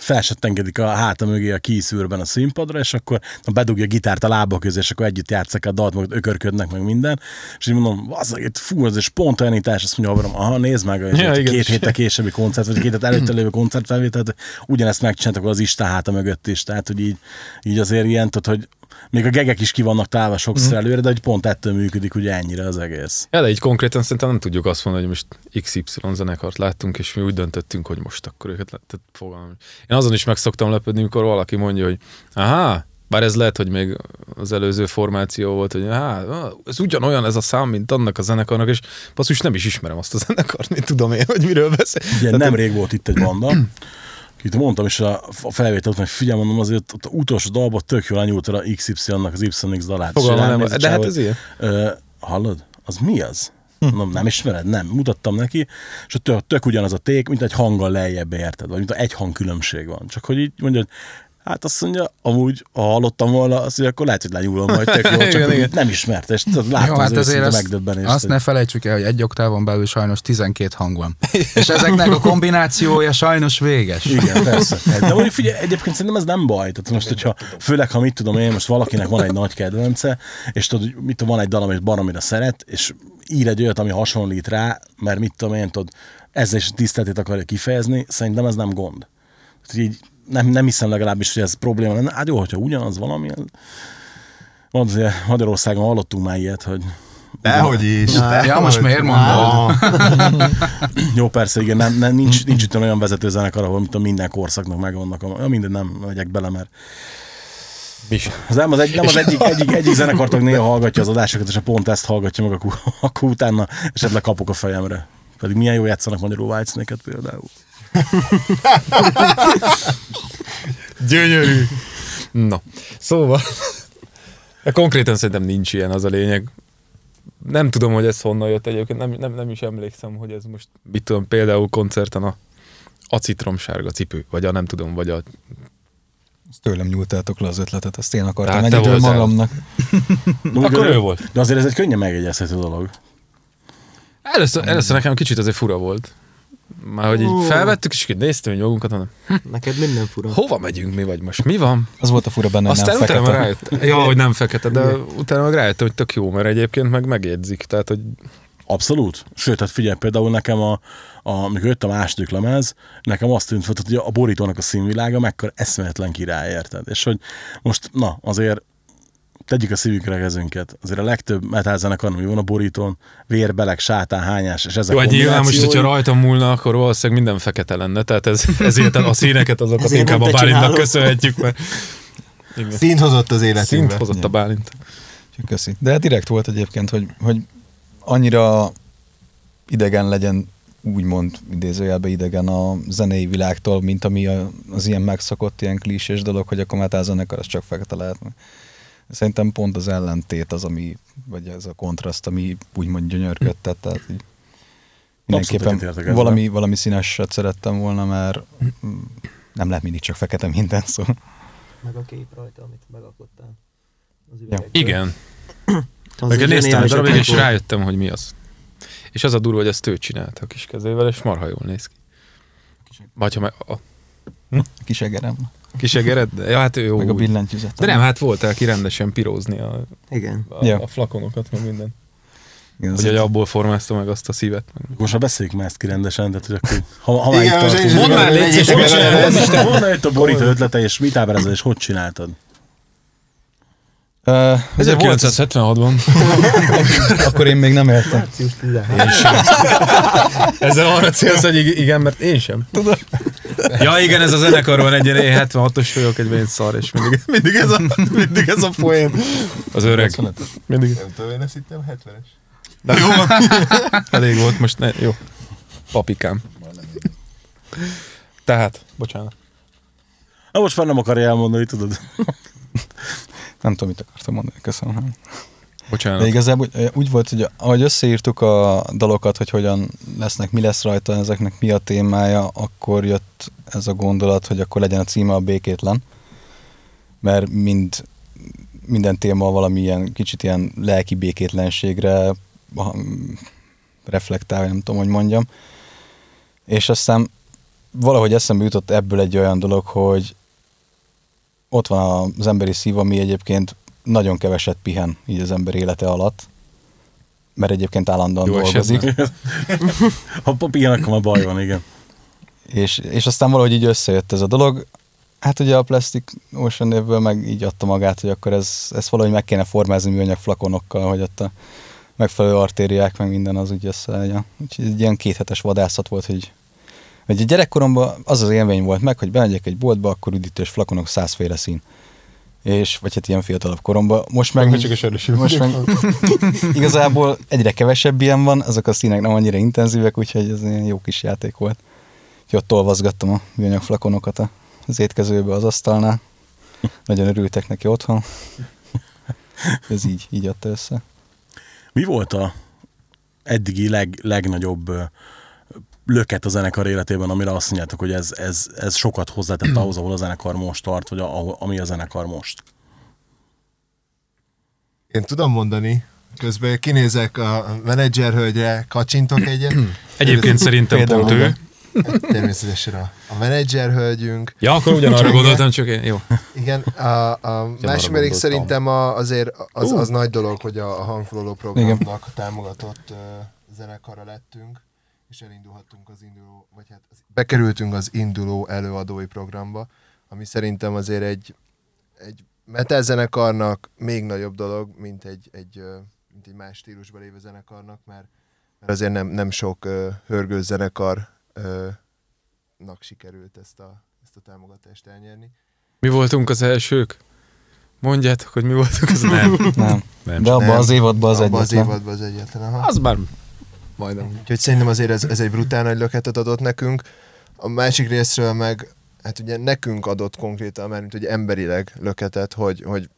fel se engedik a háta mögé a kíszűrben a színpadra, és akkor na, bedugja a gitárt a lába közé, és akkor együtt játszak a dalt, meg ökörködnek meg minden, és így mondom, az itt fú, ez is spontanitás, azt mondja, Abram, aha, nézd meg, és Ja, igen. két héttel későbbi koncert, vagy két héttel előtte lévő koncertfelvételt, ugyanezt megcsináltak az Isten háta mögött is, tehát hogy így, így azért ilyen, tudod, hogy még a gegek is ki vannak tálva sokszor előre, de hogy pont ettől működik ugye ennyire az egész. Ja, de így konkrétan szerintem nem tudjuk azt mondani, hogy most XY zenekart láttunk, és mi úgy döntöttünk, hogy most akkor őket tehát fogalmam. Én azon is meg szoktam lepődni, amikor valaki mondja, hogy aha, bár ez lehet, hogy még az előző formáció volt, hogy hát, ez ugyanolyan ez a szám, mint annak a zenekarnak, és basszus nem is ismerem azt a zenekart, mint tudom én, hogy miről beszél. Ugye Tehát nemrég volt itt egy banda, Itt mondtam is a a felvétel után, hogy figyelj, mondom, azért ott az utolsó dalban tök jól lenyúltad a XY-nak az YX dalát. És Fogalmam nem. De hát ez ilyen. Ö, hallod? Az mi az? Nem, nem ismered? Nem. Mutattam neki, és tök, tök ugyanaz a ték, mint egy hanggal lejjebb érted, vagy mint egy hang különbség van. Csak hogy így mondja, hogy hát azt mondja, amúgy, ha hallottam volna, azt mondja, akkor lehet, hogy lenyúlom majd tök csak Igen, nem ismerte, és láttam Jó, hát az azért azt, megdöbbenést. azt ne felejtsük el, hogy egy oktávon belül sajnos 12 hang van. És ezeknek a kombinációja sajnos véges. Igen, persze. De mondjuk figyelj, egyébként szerintem ez nem baj. Tehát most, hogyha, főleg, ha mit tudom én, most valakinek van egy nagy kedvence, és tudod, hogy mit tudom, van egy dal, amit baromira szeret, és ír egy olyat, ami hasonlít rá, mert mit tudom én, tudod, ezzel is tiszteletét akarja kifejezni, szerintem ez nem gond. Tehát így nem, nem hiszem legalábbis, hogy ez probléma lenne. Hát jó, hogyha ugyanaz valami. az- Van azért Magyarországon hallottunk már ilyet, hogy Dehogy is. Ja, dehogy. most miért mondod? Jó, persze, igen, nem, nem, nincs, nincs itt olyan vezetőzenekar, ahol mint a minden korszaknak megvannak. A, minden nem megyek bele, mert is. az nem az, egy, nem az egyik, egyik, egyik zenekartag néha hallgatja az adásokat, és a pont ezt hallgatja meg, akkor, akkor utána esetleg kapok a fejemre. Pedig milyen jó játszanak magyarul Whitesnake-et például. Gyönyörű. Na, szóval... De konkrétan szerintem nincs ilyen, az a lényeg. Nem tudom, hogy ez honnan jött egyébként, nem, nem, nem is emlékszem, hogy ez most, mit tudom, például koncerten a, a citromsárga cipő, vagy a nem tudom, vagy a... Ezt tőlem nyúltátok le az ötletet, ezt én akartam te egyedül magamnak. Akkor ő volt. De azért ez egy könnyen megjegyezhető dolog. Először, először nekem kicsit azért fura volt. Már hogy így felvettük, és így néztem hogy magunkat, mondom, Neked minden fura. hova megyünk mi, vagy most mi van? Az volt a fura benne, Aztán nem utána fekete. Ja, hogy nem fekete, de utána meg rájöttem, hogy tök jó, mert egyébként meg megjegyzik. Tehát, hogy Abszolút. Sőt, hát figyelj, például nekem, a, a, amikor jött a második lemez, nekem azt tűnt fel, hogy a borítónak a színvilága mekkora eszméletlen király, érted? És hogy most, na, azért tegyük a szívünkre a kezünket. Azért a legtöbb metal zenekar, ami van a borítón, vér, beleg, sátán, hányás, és ezek jó, hát nyilván most, hogyha rajtam múlna, akkor valószínűleg minden fekete lenne. Tehát ez, ezért a színeket azokat Ezért inkább a Bálintnak köszönhetjük, mert igen. Színt hozott az életünkbe. szint hozott a Bálint. Köszi. De direkt volt egyébként, hogy, hogy annyira idegen legyen, úgymond idézőjelbe idegen a zenei világtól, mint ami a, az ilyen megszokott, ilyen klisés dolog, hogy akkor metal zenekar, az csak fekete lehet. Szerintem pont az ellentét az, ami, vagy ez a kontraszt, ami úgymond gyönyörködtet, tehát így mindenképpen valami, valami színeset szerettem volna, mert nem lehet mindig csak fekete minden, szóval. Meg a kép rajta, amit megalkottál. Az Ja. Igen. Az Meg egy néztem a zseniális darabig, és rájöttem, hogy mi az. És az a durva, hogy ezt ő csinálta a kis kezével, és marha jól néz ki. Vagy ha meg a Kis egerem, kis egered, de ja, hát ő jó. meg a úgy. billentyűzet. De nem, hát voltál ki rendesen pirózni a, Igen. a, Ja. a flakonokat, meg minden. Igen, Hogy, hogy abból formázta meg azt a szívet. Meg. Most már beszéljük már ezt ki rendesen, tehát hogy akkor, ha, ha már itt tartunk, Mondd már, légy szíves. Mondd már, a borító ötlete, és mit ábrázol, és hogy csináltad? Uh, ugye volt, 1976-ban. akkor én még nem éltem. Én sem. Ezzel arra célsz, hogy ig- igen, mert én sem. Tudom. Ja, igen, ez a zenekar van egy én 76-os vagyok, egy ilyen szar, és mindig, mindig, ez a, mindig ez a poén. Az öreg. Mindig. Nem tudom, én ezt hittem 70-es. De jó van. Elég volt, most ne, jó. Papikám. Tehát, bocsánat. Na most már nem akarja elmondani, tudod? Nem tudom, mit akartam mondani, köszönöm. Bocsánat. De igazából úgy, úgy volt, hogy ahogy összeírtuk a dalokat, hogy hogyan lesznek, mi lesz rajta, ezeknek mi a témája, akkor jött ez a gondolat, hogy akkor legyen a címe a békétlen. Mert mind, minden téma valami ilyen kicsit ilyen lelki békétlenségre reflektál, nem tudom, hogy mondjam. És aztán valahogy eszembe jutott ebből egy olyan dolog, hogy ott van az emberi szív, ami egyébként nagyon keveset pihen így az ember élete alatt, mert egyébként állandóan Jó dolgozik. Ha papír, akkor már baj van, igen. És, és aztán valahogy így összejött ez a dolog. Hát ugye a Plastic Ocean névből meg így adta magát, hogy akkor ez, ezt valahogy meg kéne formázni műanyag flakonokkal, hogy ott a megfelelő artériák, meg minden az úgy összeállja. Úgyhogy egy ilyen kéthetes vadászat volt, hogy hogy a gyerekkoromban az az élmény volt meg, hogy bemegyek egy boltba, akkor üdítős flakonok százféle szín. És, vagy hát ilyen fiatalabb koromban. Most meg, Csak a sörösül. most meg igazából egyre kevesebb ilyen van, azok a színek nem annyira intenzívek, úgyhogy ez ilyen jó kis játék volt. Úgyhogy ott olvasgattam a műanyag flakonokat a- az étkezőbe, az asztalnál. Nagyon örültek neki otthon. Ez így, így adta össze. Mi volt a eddigi leg, legnagyobb löket a zenekar életében, amire azt mondjátok, hogy ez, ez, ez sokat hozzátett ahhoz, ahol a zenekar most tart, vagy ahol, ami a zenekar most? Én tudom mondani, közben kinézek a menedzser hölgyre, kacsintok egyet. Egyébként szerintem pont ő. igen. Természetesen a, a menedzser hölgyünk. Ja, akkor ugyanarra gondoltam, csak én. Jó. Igen, a, a másik pedig szerintem a, azért az, az nagy dolog, hogy a, a hangfoglaló programnak támogatott uh, zenekara lettünk, és elindulhattunk az induló, vagy hát az, bekerültünk az induló előadói programba, ami szerintem azért egy, egy metal zenekarnak még nagyobb dolog, mint egy, egy, mint egy más stílusban lévő zenekarnak, mert, mert azért nem, nem sok uh, hörgő zenekar ö, nak sikerült ezt a, ezt a támogatást elnyerni. Mi voltunk az elsők? Mondjátok, hogy mi voltunk az nem. Nem. Nem. De abban az évadban az Abban az egyetlen. évadban az egyetlen. Aha. Az már majdnem. Úgyhogy szerintem azért ez, ez egy brutál nagy löketet adott nekünk. A másik részről meg, hát ugye nekünk adott konkrétan, mert hogy emberileg löketet, hogy, hogy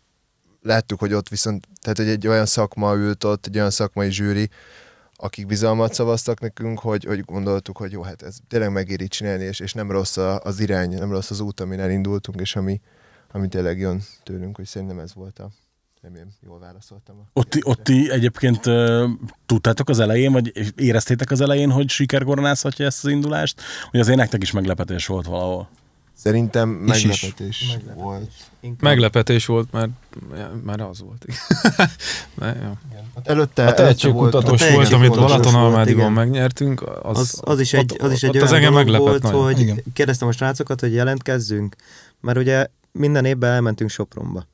láttuk, hogy ott viszont, tehát hogy egy olyan szakma ült ott, egy olyan szakmai zsűri, akik bizalmat szavaztak nekünk, hogy, hogy gondoltuk, hogy jó, hát ez tényleg megéri csinálni, és, és nem rossz az irány, nem rossz az út, amin elindultunk, és ami, ami tényleg jön tőlünk, hogy szerintem ez volt a, remélem jól válaszoltam. A Ott, ott ti egyébként uh, tudtátok az elején, vagy éreztétek az elején, hogy sikerkoronázhatja ezt az indulást? Vagy azért nektek is meglepetés volt valahol? Szerintem Is is. meglepetés volt. Meglepetés volt, mert már az volt. Ne, jó. Hát előtte, A tehetségkutatós a volt, amit volt, igen. megnyertünk. Az, Az, az, is egy, az is egy ott olyan az engem meglepett volt, nagyon. hogy Igen. kérdeztem a srácokat, hogy jelentkezzünk, mert ugye minden évben elmentünk Sopronba.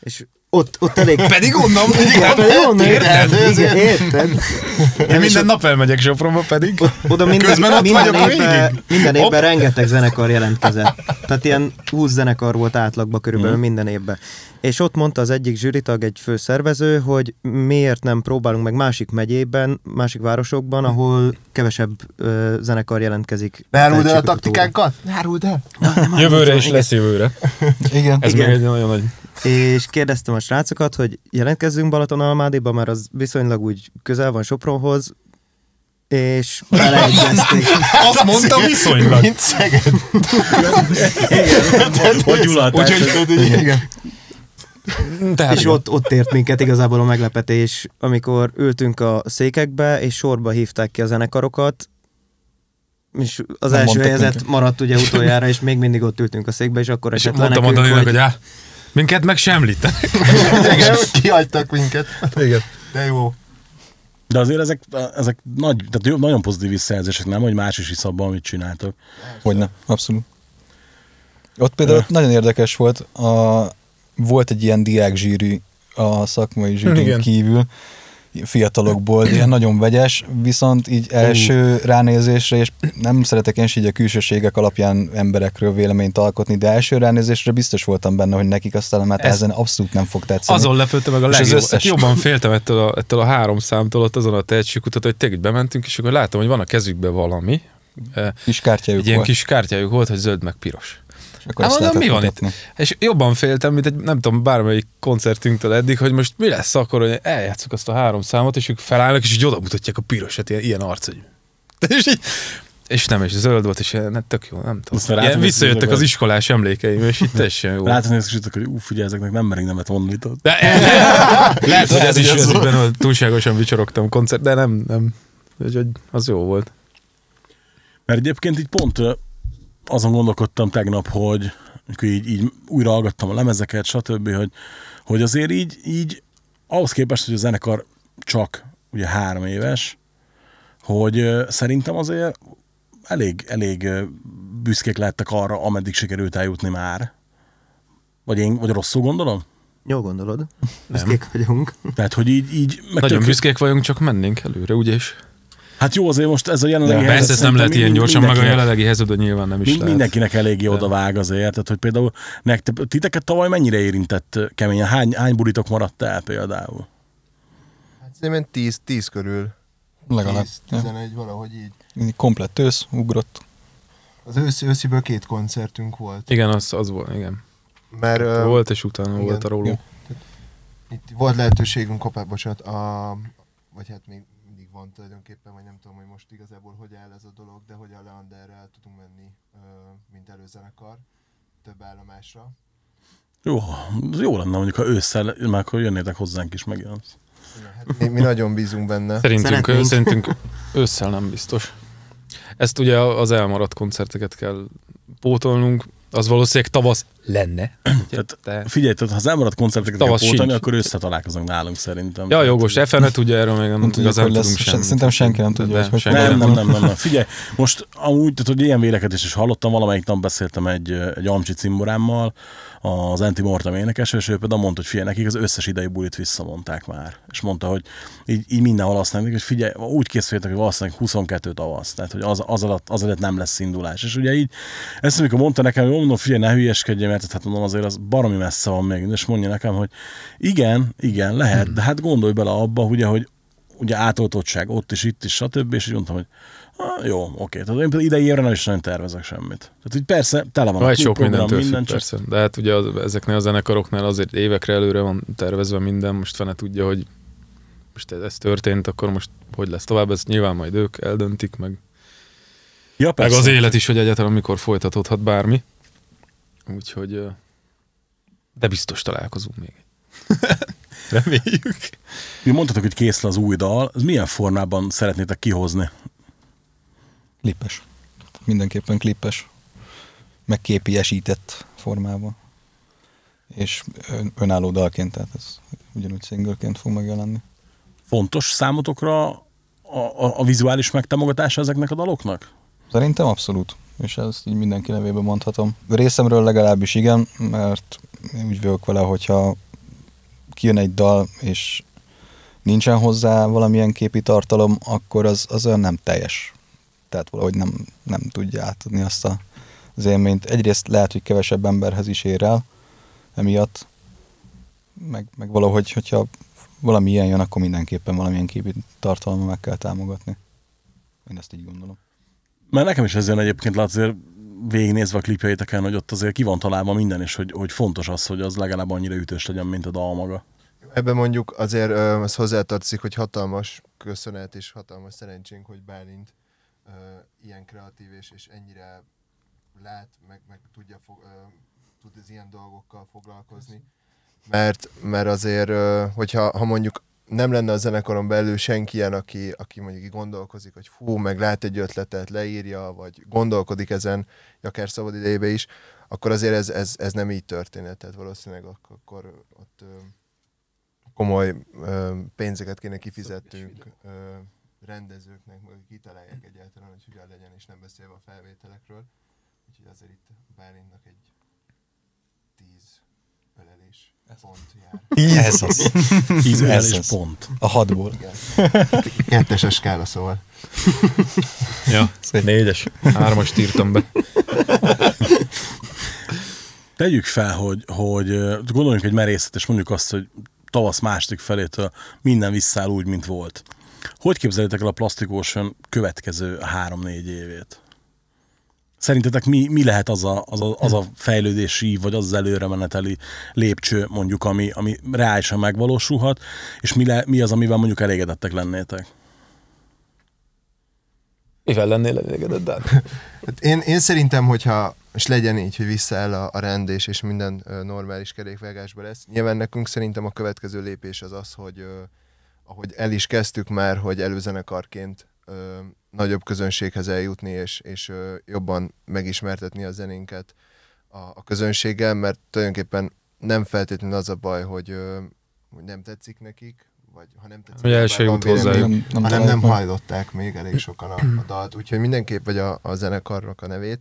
És ott, ott elég... Pedig onnan, Igen, pedig onnan Érted? érted? Igen, érted? Én minden nap elmegyek Sopronba pedig. Oda minden, Közben ott minden, vagyok évben, minden Hopp. évben rengeteg zenekar jelentkezett. Tehát ilyen 20 zenekar volt átlagban körülbelül Mhm. minden évben. És ott mondta az egyik zsűritag, egy főszervező, hogy miért nem próbálunk meg másik megyében, másik városokban, ahol kevesebb ö, zenekar jelentkezik. Ne áruld el a taktikánkat? Ne áruld el! Jövőre is lesz jövőre. Igen. Ez Igen. még egy nagyon nagy... És kérdeztem a srácokat, hogy jelentkezzünk Balatonalmádiba, mert az viszonylag úgy közel van Sopronhoz, és beleegyezték. Azt mondta viszonylag. Mint Szeged. Hogy Gyula, Igen. Tehát és ott, ott ért minket igazából a meglepetés, amikor ültünk a székekbe, és sorba hívták ki a zenekarokat, és az Nem első minket. maradt ugye utoljára, és még mindig ott ültünk a székbe, és akkor esett le mondtam a nekünk, Daninak, hogy hogy á, minket meg semlítenek. Igen. Kihagytak minket. Igen. De jó. De azért ezek, ezek nagy, tehát jó- nagyon pozitív visszajelzések, nem? Hogy más is hisz abban, amit csináltok. Hogyne, abszolút. Ott például Ö. nagyon érdekes volt, a volt egy ilyen diák zsűri a szakmai zsűrin kívül, fiatalokból, ilyen nagyon vegyes, viszont így első ránézésre, és nem szeretek én is így a külsőségek alapján emberekről véleményt alkotni, de első ránézésre biztos voltam benne, hogy nekik aztán a metázen abszolút nem fog tetszeni. Azon lepődte meg a És az legjobb. összes- Hát jobban féltem ettől a, ettől a három számtól, ott azon a tehetségkutató, hogy tényleg bementünk, és akkor láttam, hogy van a kezükben valami. Kis kártyájuk Egy ilyen volt, kis kártyájuk volt, hogy zöld meg piros. És akkor Hát mondom, mi van itt? És jobban féltem, mint egy, nem tudom, bármelyik koncertünktől eddig, hogy most mi lesz akkor, hogy eljátszuk azt a három számot, és ők felállnak, és így oda mutatják a pirosat, ilyen, ilyen arc, hogy... És, így, és nem, és zöld volt, és ilyen, tök jó, nem tudom. Ilyen visszajöttek az iskolás emlékeim, és itt teljesen jó. Látod, hogy hogy ú, figyelj, ezeknek nem merik nemet mondani. tudod. De, lehet, hogy ez is az benne, hogy túlságosan vicsorogtam koncert, de nem, nem. Úgyhogy az jó volt. Mert egyébként így pont azon gondolkodtam tegnap, hogy amikor így, így újra hallgattam a lemezeket, stb., hogy, hogy azért így, így ahhoz képest, hogy a zenekar csak ugye három éves, hogy szerintem azért elég, elég büszkék lettek arra, ameddig sikerült eljutni már. Vagy én, vagy rosszul gondolom? Jó gondolod? Büszkék vagyunk. Tehát, hogy így, így meg Nagyon tök- büszkék vagyunk, csak mennénk előre, ugye is? Hát jó, azért most ez a jelenlegi Persze, helyzet ezt nem szerintem lehet ilyen gyorsan, meg a jelenlegi helyzetben nyilván nem is Mind, lehet. mindenkinek eléggé odavág azért, tehát hogy például nektek, titeket tavaly mennyire érintett keményen? Hány, hány buritok maradt el például? Hát szerintem 10, 10 körül. Legalább. 10, Ja. 11, valahogy így. Komplett ősz, ugrott. Az őszi, ősziből két koncertünk volt. Igen, az, az volt, igen. Mert Volt, és utána igen. volt a róló. itt volt lehetőségünk, kopá, bocsánat, a, vagy hát még van tulajdonképpen, vagy nem tudom, hogy most igazából hogy áll ez a dolog, de hogy a Leanderrel tudunk menni, mint előzenekar, több állomásra. Jó, jó lenne mondjuk, ha ősszel, már akkor jönnétek hozzánk is megjelent. Hát mi, mi nagyon bízunk benne. Szerintünk, Szeretnénk. szerintünk ősszel nem biztos. Ezt ugye az elmaradt koncerteket kell pótolnunk, az valószínűleg tavasz lenne. Tehát De... figyelj, tehát ha az elmaradt koncerteket kell Tavasz pótolni, sincs. akkor összetalálkozunk nálunk szerintem. Ja, jogos, Efe ne tudja erről még nem, Nem tudjuk, igazán hogy lesz. tudunk semmit. szerintem senki nem tudja, De hogy hogy senki Nem, nem nem, nem, nem, nem. Figyelj, most amúgy, tehát, hogy ilyen vélekedést is hallottam, valamelyik nap beszéltem egy, egy Amcsi cimborámmal, az Anti-Mortem énekes, és ő például mondta, hogy figyelj, nekik az összes idei bulit visszamondták már. És mondta, hogy így, így mindenhol azt mondják, hogy figyelj, úgy készültek, hogy valószínűleg 22 tavasz, tehát hogy az, az, alatt, az alatt nem lesz indulás. És ugye így, ezt amikor mondta nekem, hogy mondom, figyelj, ne hülyeskedjél, mert hát mondom, azért az baromi messze van még, és mondja nekem, hogy igen, igen, lehet, de hát gondolj bele abba, ugye, hogy ugye átoltottság ott is, itt is, stb. És így mondtam, hogy ah, jó, oké. Tehát én például idei évre nem is nagyon tervezek semmit. Tehát így persze, tele van Van a sok mindentől minden, függ, csak persze. De hát ugye az, ezeknél a zenekaroknál azért évekre előre van tervezve minden, most fene tudja, hogy most ez, ez történt, akkor most hogy lesz tovább, ezt nyilván majd ők eldöntik, meg, ja, meg persze. az élet is, hogy egyáltalán mikor folytatódhat bármi. Úgyhogy, de biztos találkozunk még. Reméljük. Ugye mondtatok, hogy kész az új dal, ez milyen formában szeretnétek kihozni? Klippes. Mindenképpen klippes. Meg képiesített formában. És ön, önálló dalként, tehát ez ugyanúgy singleként fog megjelenni. Fontos számotokra a, a, a vizuális megtámogatása ezeknek a daloknak? Szerintem abszolút. És ezt így mindenki nevében mondhatom. Részemről legalábbis igen, mert én úgy vagyok vele, hogyha kijön egy dal, és nincsen hozzá valamilyen képi tartalom, akkor az, az olyan nem teljes. Tehát valahogy nem, nem tudja átadni azt a, az élményt. Egyrészt lehet, hogy kevesebb emberhez is ér el emiatt, meg, meg valahogy, hogyha valami ilyen jön, akkor mindenképpen valamilyen képi tartalommal meg kell támogatni. Én ezt így gondolom. Mert nekem is ez jön egyébként, lát azért végignézve a klipjeiteken, hogy ott azért ki van találva minden, és hogy, hogy fontos az, hogy az legalább annyira ütős legyen, mint a dal maga. Ebben mondjuk azért az hozzátartozik, hogy hatalmas köszönet és hatalmas szerencsénk, hogy Bálint ö, ilyen kreatív és, és ennyire lát, meg, meg tudja fog, ö, tud az ilyen dolgokkal foglalkozni. Mert, mert azért, ö, hogyha ha mondjuk nem lenne a zenekaron belül senki ilyen, aki, aki mondjuk gondolkozik, hogy fú, meg lát egy ötletet, leírja, vagy gondolkodik ezen, akár szabad idejébe is, akkor azért ez, ez, ez nem így történhet. Tehát valószínűleg ak- akkor ott komoly ö, pénzeket kéne kifizettünk ö, rendezőknek, meg hogy kitalálják egyáltalán, hogy hogyan legyen, és nem beszélve a felvételekről. Úgyhogy azért itt Bálintnak egy 10 ölelés pont jár. Ez az. Ízelés Ez az. pont. A hatból. Kettes a skála, szóval. Ja, négyes. Hármast írtam be. Tegyük fel, hogy, hogy gondoljunk egy merészet, és mondjuk azt, hogy tavasz második felétől minden visszáll úgy, mint volt. Hogy képzelitek el a Plastic Ocean következő három-négy évét? Szerintetek mi, mi lehet az a, az, a, az a fejlődési, vagy az az előremeneteli lépcső, mondjuk, ami, ami reálisan megvalósulhat, és mi, le, mi az, amivel mondjuk elégedettek lennétek? Mivel lennél elégedett, Dan? Hát én, én szerintem, hogyha és legyen így, hogy visszaáll a, a rendés, és minden ö, normális kerékvágásba lesz. Nyilván nekünk szerintem a következő lépés az az, hogy ö, ahogy el is kezdtük már, hogy előzenekarként ö, nagyobb közönséghez eljutni, és, és ö, jobban megismertetni a zenénket a, a közönséggel, mert tulajdonképpen nem feltétlenül az a baj, hogy, ö, hogy nem tetszik nekik, vagy ha nem tetszik, Hogy el se jut hozzá. Nem, nem, hanem nem meg. hajlották még elég sokan a, a dalt, úgyhogy mindenképp, vagy a, a zenekarnak a nevét,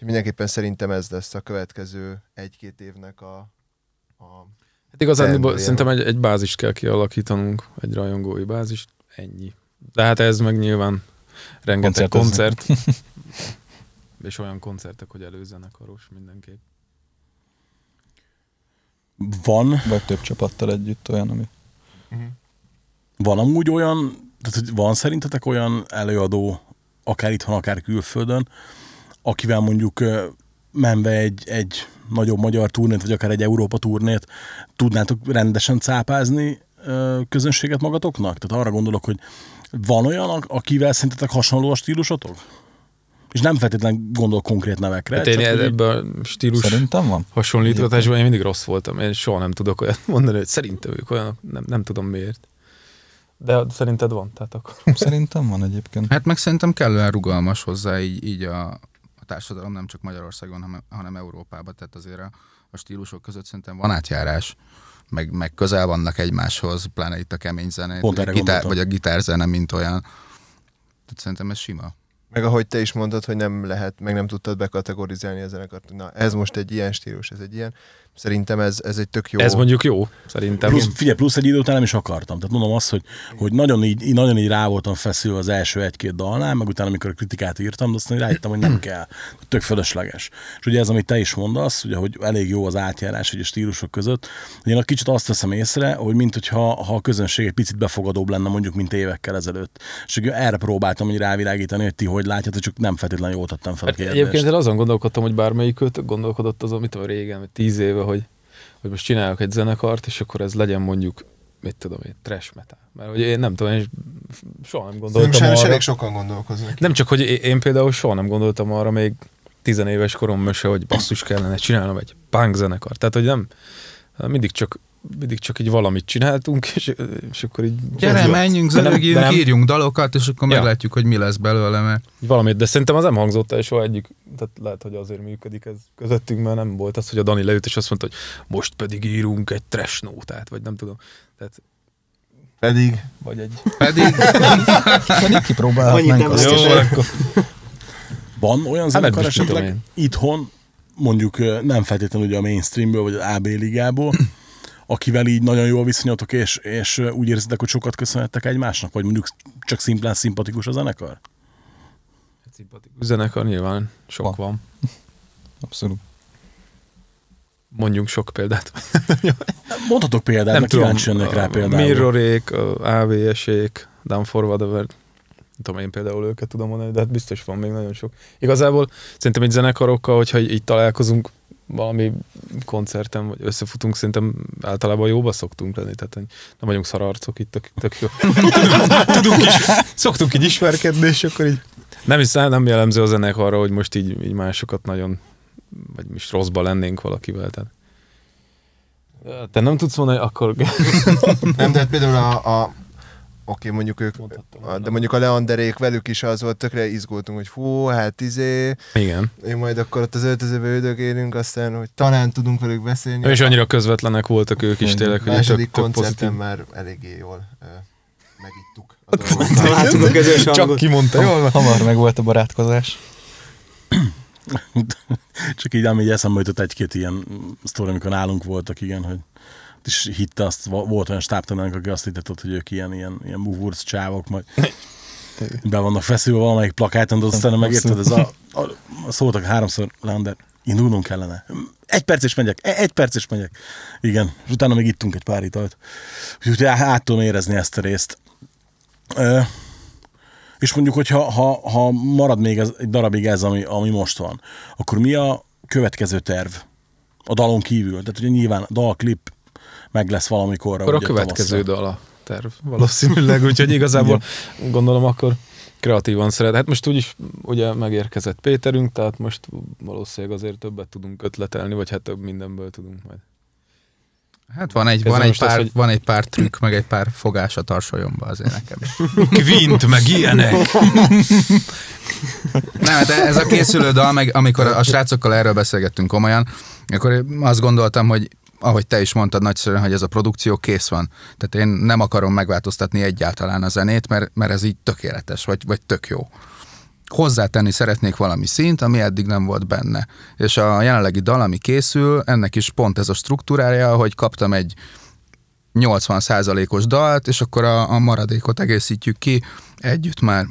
úgyhogy mindenképpen szerintem ez lesz a következő egy-két évnek a, a Hát igazán szerintem egy, egy bázist kell kialakítanunk, egy rajongói bázist, ennyi. De hát ez meg nyilván rengeteg koncert. és olyan koncertek, hogy előzenekaros mindenképp. Van, Vagy több csapattal együtt olyan, ami... van amúgy olyan, tehát hogy van szerintetek olyan előadó, akár itthon, akár külföldön, akivel mondjuk menve egy, egy nagyobb magyar turnét, vagy akár egy Európa turnét, tudnátok rendesen cápázni közönséget magatoknak? Tehát arra gondolok, hogy van olyan, ak- akivel szerintetek hasonló a stílusotok? És nem feltétlenül gondol konkrét nevekre. Hát én csak ebben a stílus Szerintem van. hasonlítgatásban én mindig rossz voltam. Én soha nem tudok olyat mondani, hogy szerintem ők olyan, nem, nem tudom miért. De szerinted van, tehát akkor. Szerintem van egyébként. Hát meg szerintem kellően rugalmas hozzá így, így a társadalom nem csak Magyarországon, hanem, hanem Európában, tehát azért a, a stílusok között szerintem van átjárás, meg, meg közel vannak egymáshoz, pláne itt a kemény zene, Pont a, gitár, vagy a gitárzene, mint olyan. Tehát szerintem ez sima. Meg ahogy te is mondtad, hogy nem lehet, meg nem tudtad bekategorizálni a zenekart. Na, ez most egy ilyen stílus, ez egy ilyen. Szerintem ez, ez egy tök jó. Ez mondjuk jó, szerintem. Plusz, figyelj, plusz egy idő után nem is akartam. Tehát mondom azt, hogy, hogy nagyon, így, nagyon így rá voltam feszülve az első egy-két dalnál, meg utána, amikor a kritikát írtam, de aztán rájöttem, hogy nem kell. Tök fölösleges. És ugye ez, amit te is mondasz, ugye, hogy elég jó az átjárás ugye, a stílusok között, hogy én a kicsit azt veszem észre, hogy mint hogyha ha a közönség egy picit befogadóbb lenne mondjuk, mint évekkel ezelőtt. És ugye erre próbáltam hogy rávilágítani, hogy ti hogy látjátok, csak nem feltétlenül jól tettem fel a Hát kérdést. egyébként én azon gondolkodtam, hogy bármelyik őt gondolkodott azon, mit tudom, régen, tíz éve, hogy, hogy most csinálok egy zenekart, és akkor ez legyen mondjuk, mit tudom én, trash metal. Mert hogy én nem tudom, én soha nem Szerintem gondoltam sajnos arra. elég sokan gondolkoznak. Nem csak, hogy én- például soha nem gondoltam arra még tizenéves koromban se, hogy basszus kellene csinálnom egy punk zenekart. Tehát, hogy nem, mindig csak mindig csak így valamit csináltunk, és, és akkor így... Gyere, menjünk, zörögjünk, nem- írjunk dalokat, és akkor Ja. meglátjuk, hogy mi lesz belőle, mert valamit, de szerintem az nem hangzott el soha egyik, tehát lehet, hogy azért működik ez közöttünk, mert nem volt az, hogy a Dani leült és azt mondta, hogy most pedig írunk egy trash nótát, vagy nem tudom. Tehát, Pedig vagy egy... pedig Pedig kipróbálhatnánk azt is. Jó, akkor Van olyan Hát zenekar esetleg itthon, mondjuk nem feltétlenül ugye a mainstreamből, vagy az AB ligából, akivel így nagyon jól viszonyatok, és, és úgy érzitek, hogy sokat köszönhettek egymásnak, vagy mondjuk csak szimplán szimpatikus a zenekar? szimpatikus zenekar nyilván sok Van. van. Abszolút. Mondjunk sok példát. Mondhatok példát, nem kíváncsi lennék rá például. Mirrorék, AVS-ék, Down for Whatever, nem tudom, én például őket tudom mondani, de hát biztos van még nagyon sok. Igazából szerintem egy zenekarokkal, hogyha így találkozunk valami koncerten, vagy összefutunk, szerintem általában jóba szoktunk lenni, tehát nem vagyunk szararcok itt, tök, tök jó. Tudunk is, szoktunk így ismerkedni, és akkor így nem hiszem, nem jellemző a zenekarra, hogy most így, így másokat nagyon, vagy mi is rosszba lennénk valakivel, tehát te nem tudsz mondani, akkor nem, de hát például a, a oké, mondjuk ők, de mondjuk a Leanderék velük is az volt, tökre izgultunk, hogy fú, hát izé, igen. én majd akkor ott az öltözőbe üldögélünk, aztán, hogy talán tudunk velük beszélni. És annyira közvetlenek voltak ők is tényleg, a hogy második tök, tök koncerten pozitív. már eléggé jól megittuk a dolgokat. Látunk a közös Csak kimondta, jól. Hamar meg volt a barátkozás. Csak így, ami eszembe jutott egy-két ilyen sztori, amikor nálunk voltak, igen, hogy és hitte azt, volt olyan stábtanánk, aki azt hittett, hogy ők ilyen, ilyen, ilyen buvurc csávok, majd be vannak feszülve valamelyik plakáton, de aztán megérted, ez a, a, a szóltak háromszor, Lander, indulnunk kellene. Egy perc és megyek, e- egy perc és megyek. Igen, és utána még ittunk egy pár italt. Úgyhogy át tudom érezni ezt a részt. Ö, és mondjuk, hogy ha, ha, ha marad még ez, egy darabig ez, ami, ami most van, akkor mi a következő terv? A dalon kívül. Tehát ugye nyilván a dalklip meg lesz valamikorra. Akkor a következő dal a terv valószínűleg, úgyhogy igazából gondolom akkor kreatívan szeret. Hát most úgyis ugye megérkezett Péterünk, tehát most valószínűleg azért többet tudunk ötletelni, vagy hát több mindenből tudunk majd. Hát van egy, van, egy most az, pár, hogy- van egy pár trükk, meg egy pár fogás a tarsolyomba azért nekem is. Kvint, meg ilyenek! Nem, hát ez a készülő dal, meg amikor a srácokkal erről beszélgettünk komolyan, akkor azt gondoltam, hogy ahogy te is mondtad nagyszerűen, hogy ez a produkció kész van. Tehát én nem akarom megváltoztatni egyáltalán a zenét, mert, mert ez így tökéletes, vagy, vagy tök jó. Hozzátenni szeretnék valami szint, ami eddig nem volt benne. És a jelenlegi dal, ami készül, ennek is pont ez a struktúrája, hogy kaptam egy 80%-os dalt, és akkor a, a maradékot egészítjük ki együtt már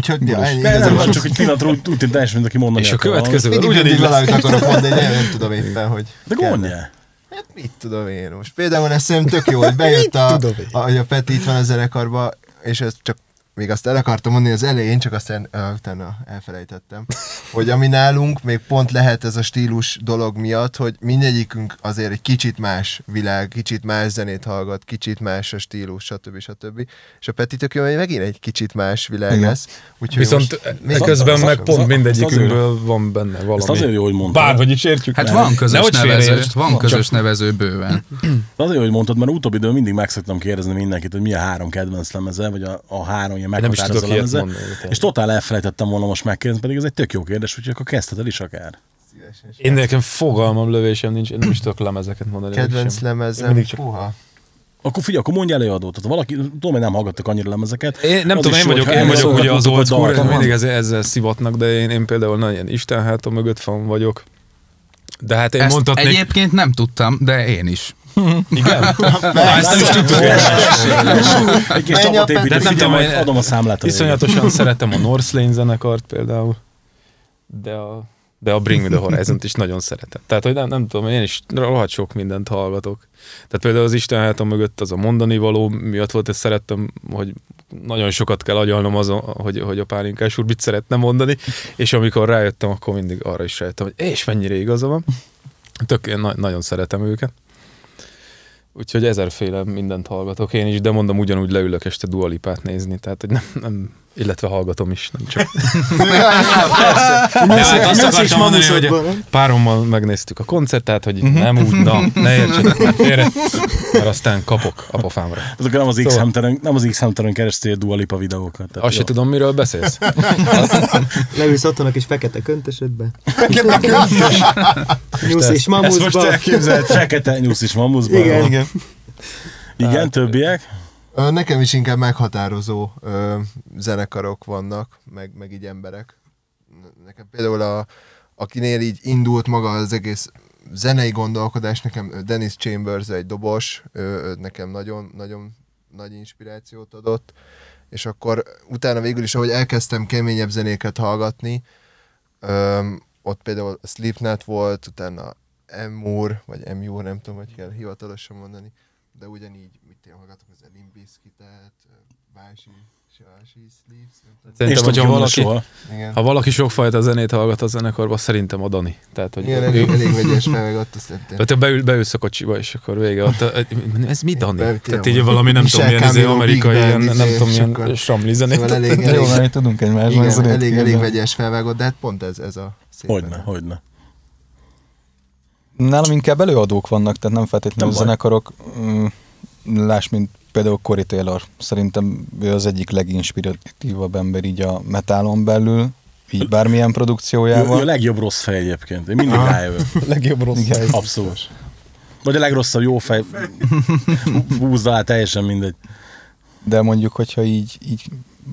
Úgyhogy ja, ennyi, De nem, nem, csak egy pillanatra úgy, úgy tűnt teljesen, mint aki mondani És a következő mindig ugyanígy mindig valamit akarok mondani, de nem tudom éppen, hogy... De gondja. Hát mit tudom én most. Például ez szerintem tök jó, hogy bejött a, a, hogy a Peti itt van a zenekarba, és ez csak még azt el akartam mondani az elején, csak aztán uh, utána elfelejtettem, hogy ami nálunk még pont lehet ez a stílus dolog miatt, hogy mindegyikünk azért egy kicsit más világ, kicsit más zenét hallgat, kicsit más a stílus, stb. stb. És a Peti tök jó, hogy megint egy kicsit más világ Igen. lesz. Úgyhogy Viszont most még közben az- meg az- pont az- mindegyikünkből van benne valami. Ezt azért jó, hogy mondtad. Bárhogy is értjük. Hát van közös nevező, van közös nevező bőven. De azért, hogy mondtad, mert utóbbi időben mindig meg szoktam kérdezni mindenkit, hogy mi a három kedvenc lemeze, vagy a, a három ilyen nem is tudok. És totál elfelejtettem volna most megkérdezni, pedig ez egy tök jó kérdés, úgyhogy akkor kezdheted el is akár. Én nekem fogalmam, lövésem nincs, én nem is tudok lemezeket mondani. kedvenc sem. lemezem, csak- puha. Akkor figyelj, akkor mondj előadót. Tehát valaki, tudom, hogy nem hallgattak annyira lemezeket. Én nem Az tudom, is én vagyok, én vagyok ugye az old school, mindig ezzel, ezzel szivatnak, de én, én például nagyon Isten hátam mögött fan vagyok. De hát én Ezt mondhatnék... egyébként nem tudtam, de én is. Igen? Na, ezt nem is tudtuk. Egy kis csapatépítő, figyelj, adom a számlát. Iszonyatosan szeretem a North Lane zenekart például, de a, de a Bring Me The Horizon-t is nagyon szeretem. Tehát, hogy nem, nem tudom, én is rohadt sok mindent hallgatok. Tehát például az Isten hátam mögött az a mondani való miatt volt, ezt szerettem, hogy nagyon sokat kell agyalnom azon, hogy, hogy a pálinkás úr mit szeretne mondani, és amikor rájöttem, akkor mindig arra is rájöttem, hogy és mennyire igaza van. Tök, én na- nagyon szeretem őket. Úgyhogy ezerféle mindent hallgatok én is, de mondom, ugyanúgy leülök este dualipát nézni, tehát hogy nem, nem illetve hallgatom is, nem csak. De hát azt akartam mondani, hogy párommal megnéztük a koncertet, hogy nem úgy, na, ne értsetek már félre, mert aztán kapok a pofámra. Azok nem az X Szóval- hamteren, nem az X keresztül a Dua Lipa videókat. Tehát Azt se tudom, miről beszélsz. Leülsz otthon a kis fekete köntösödbe. Nyúsz és Ezt most mamuszba. elképzelt fekete nyusz is mamuszban. Igen, igen. Igen, többiek? Nekem is inkább meghatározó ö, zenekarok vannak, meg, meg így emberek. Nekem például a, akinél így indult maga az egész zenei gondolkodás, nekem Dennis Chambers egy dobos, ő, ő nekem nagyon, nagyon nagy inspirációt adott, és akkor utána végül is, ahogy elkezdtem keményebb zenéket hallgatni, öm, ott például a Slipknot volt, utána Emur, vagy Emur, nem tudom, hogy kell hivatalosan mondani, de ugyanígy, én hallgatok, az Elim Bizkitet, Bási, Sási, Sleeves. Szerintem, hogyha ki valaki, soha. Igen. ha valaki sokfajta zenét hallgat a zenekarban, szerintem a Dani. Tehát, hogy Igen, elég, elég vegyes fel, meg ott azt tettem. Tehát te beül, beülsz a kocsiba, és akkor vége. Ott, ez mi Dani? Tehát tényleg. így valami nem tudom, milyen izé, amerikai, ilyen, nem tudom, és milyen samli zenét. Szóval elég, jó, elég, mert tudunk egymásnak igen, zenét elég, elég vegyes felvágott, de hát pont ez, ez a szép Hogyne, hogyne. Nálam inkább előadók vannak, tehát nem feltétlenül Nem baj. zenekarok. Mm, Láss, mint például Cory Taylor. Szerintem ő az egyik leginspiratívabb ember így a metálon belül, így bármilyen Ő, ő a produkciójával. legjobb rossz fej egyébként. Én mindig rájövök. legjobb rossz Igen, abszolút. Vagy a legrosszabb jó fej. Húzd alá, teljesen mindegy. De mondjuk, hogyha így, így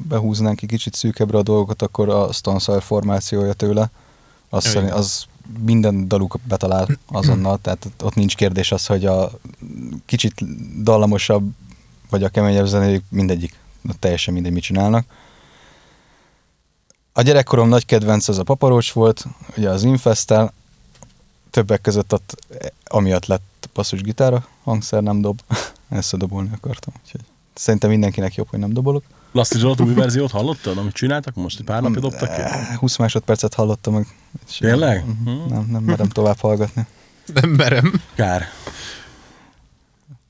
behúznánk egy kicsit szűkebbre a dolgokat, akkor a Stone formációja tőle, az, szerint, az minden daluk betalál azonnal, tehát ott- nincs kérdés az, hogy a kicsit dallamosabb, vagy a keményebb zenéjük mindegyik, teljesen mindegy, mit csinálnak. A gyerekkorom nagy kedvenc az a paparocs volt, ugye az Infestel, többek között ott amiatt lett passzus gitára, hangszer nem dob, ezt a dobolni akartam. Úgyhogy szerintem mindenkinek jobb, hogy nem dobolok. Lasty Zsolt új verziót hallottad, amit csináltak most? Egy pár napja dobtak ki? Eh, 20 másodpercet hallottam meg. Tényleg? Mhm, Nem, nem merem tovább hallgatni. Nem merem. Kár.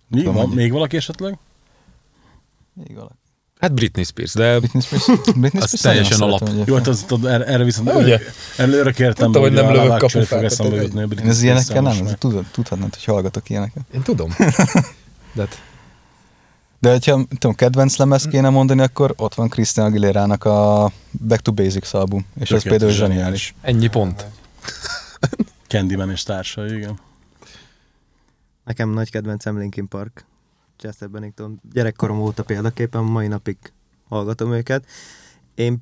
Mi? Tudom, Van hogy- még valaki esetleg? Még valaki. Hát Britney Spears, de Britney Spears, Britney Az Spears teljesen alap. szeretem Jó, hát az, tudod, erre, erre viszont Ugye? Ugye? előre kértem, Tudtam, hogy nem a lövök Én az ilyenekkel nem, ez tudhatnád, hogy hallgatok ilyeneket. én tudom. De hát De hogyha tudom, kedvenc lemez kéne mondani, akkor ott van Christian Aguilera-nak a Back to Basics album, és ez Tökéletes, például zseniális. ennyi pont. Candyman és társai, igen. Nekem nagy kedvencem Linkin Park. Chester Bennington. Gyerekkorom óta példaképpen, mai napig hallgatom őket. Én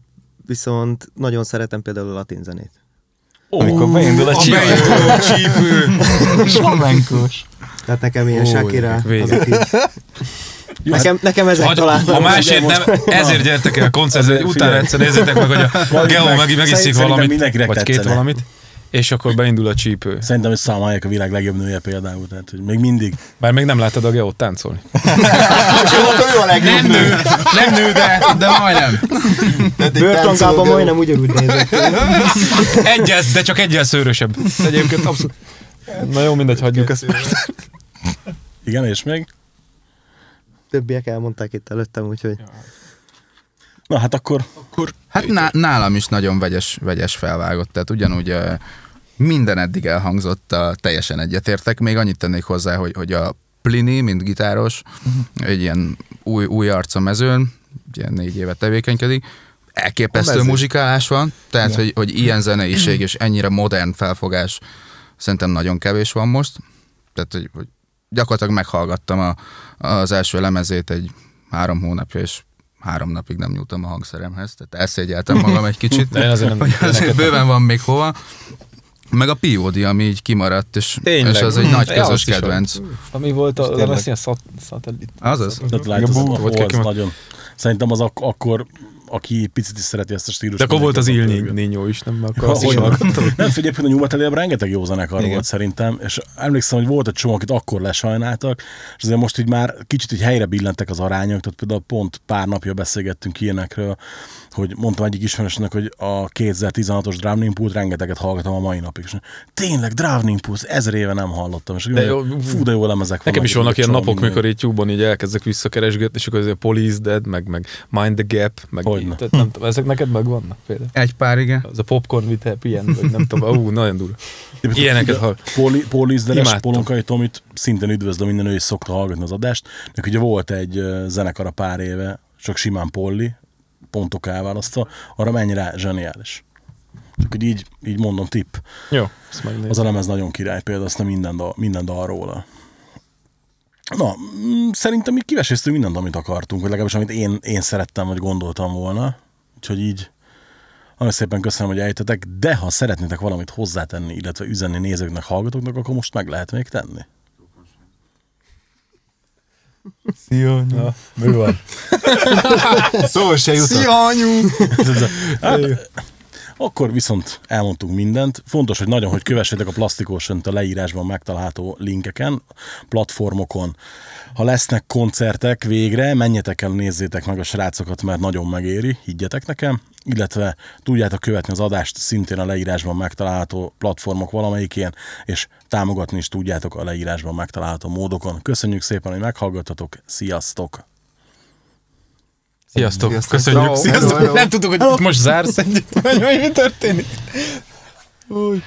viszont nagyon szeretem például a latin zenét. Amikor beindul a csípő. csípő. Flamenkós. Tehát nekem ilyen Shakira, azok így. Jó, Nekem, nekem ezek Hagy, talán... ha másért nem, ezért gyertek el a koncertre, hogy utána egyszer nézzétek meg, hogy a Geo meg, meg, megiszik valamit, mindenkinek vagy két tetszene. valamit, és akkor beindul a csípő. Szerintem, hogy Hayek a világ legjobb nője például, tehát hogy még mindig. Már még nem láttad a Geót táncolni. a Nem nő, nem nő, de, de majdnem. Börtönkában majdnem ugyanúgy nézek. ki. Egyel, de csak egyel szőrösebb. Egyébként abszolút. Na jó, mindegy, hagyjuk ezt. Igen, és még? Többiek elmondták itt előttem, úgyhogy... Na hát akkor Hát ná, nálam is nagyon vegyes, vegyes felvágott, tehát ugyanúgy ö, minden eddig elhangzott, a, teljesen egyetértek. Még annyit tennék hozzá, hogy, hogy a Plini, mint gitáros, egy ilyen új, új arc a mezőn, ilyen négy éve tevékenykedik, elképesztő muzsikálás van, tehát hogy, hogy ilyen zeneiség és ennyire modern felfogás szerintem nagyon kevés van most. Tehát, hogy, hogy gyakorlatilag meghallgattam a, az első lemezét egy három hónapja, és három napig nem nyúltam a hangszeremhez, tehát elszégyeltem magam egy kicsit, De azért nem- hogy azért bőven van még hova. Meg a POD, ami így kimaradt, és, Tényleg. és az egy Mm. nagy Ja, közös is kedvenc. Ami volt a tényleg. lemez, ilyen szat, szatellit. Azaz. tehát Light az, Volt volt ki- nagyon. Szerintem az ak- akkor, aki picit is szereti ezt a stílust. De akkor volt az Il Niño is, nem? Akkor azt is nem figyelj, hogy a nyugat rengeteg jó zenekar volt szerintem, és emlékszem, hogy volt egy csomó, akit akkor lesajnáltak, és azért most így már kicsit így helyre billentek az arányok, tehát például pont pár napja beszélgettünk ilyenekről, hogy mondtam egyik ismerősnek, hogy a 2016-os Drowning Pool rengeteget hallgatom a mai napig, és tényleg Drowning Pool, ezer éve nem hallottam, és De jó, fú, de jó lemezek Nekem is vannak egy ilyen napok, minden. mikor így YouTube-on így elkezdek visszakeresgetni, és akkor ez a Police Dead, meg, meg Mind the Gap, meg így, tehát nem tudom, ezek neked megvannak például. Egy pár, igen. Az a Popcorn with Happy End, vagy nem tudom, ú, nagyon durva. Ilyeneket hall. Poli, Polizderes Imádtam. Polonkai Tomit szintén üdvözlöm, minden ő is szokta hallgatni az adást. Neki ugye volt egy ö, zenekara pár éve, csak simán Polli, pontok elválasztva, arra mennyire zseniális. Csak hogy így, így mondom, tipp. Jó, ezt megnézem. Az a lemez nagyon király, például azt nem minden dal, minden dal róla. Na, mm, szerintem így kiveséztünk mindent, amit akartunk, vagy legalábbis amit én, én szerettem, vagy gondoltam volna. Úgyhogy így nagyon szépen köszönöm, hogy eljöttetek, de ha szeretnétek valamit hozzátenni, illetve üzenni nézőknek, hallgatóknak, akkor most meg lehet még tenni. Szia, Ja, bő van. Szó se jutott. Hát, akkor viszont elmondtunk mindent. Fontos, hogy nagyon, hogy kövessétek a Plastikosan a leírásban megtalálható linkeken, platformokon. Ha lesznek koncertek végre, menjetek el, nézzétek meg a srácokat, mert nagyon megéri, higgyetek nekem. Illetve tudjátok követni az adást szintén a leírásban megtalálható platformok valamelyikén, és támogatni is tudjátok a leírásban megtalálható módokon. Köszönjük szépen, hogy meghallgattatok. Sziasztok! Sziasztok, Sziasztok. köszönjük. Hello, Sziasztok. hello, hello. Nem tudtuk, hogy most zársz együtt, vagy mi történik. Új.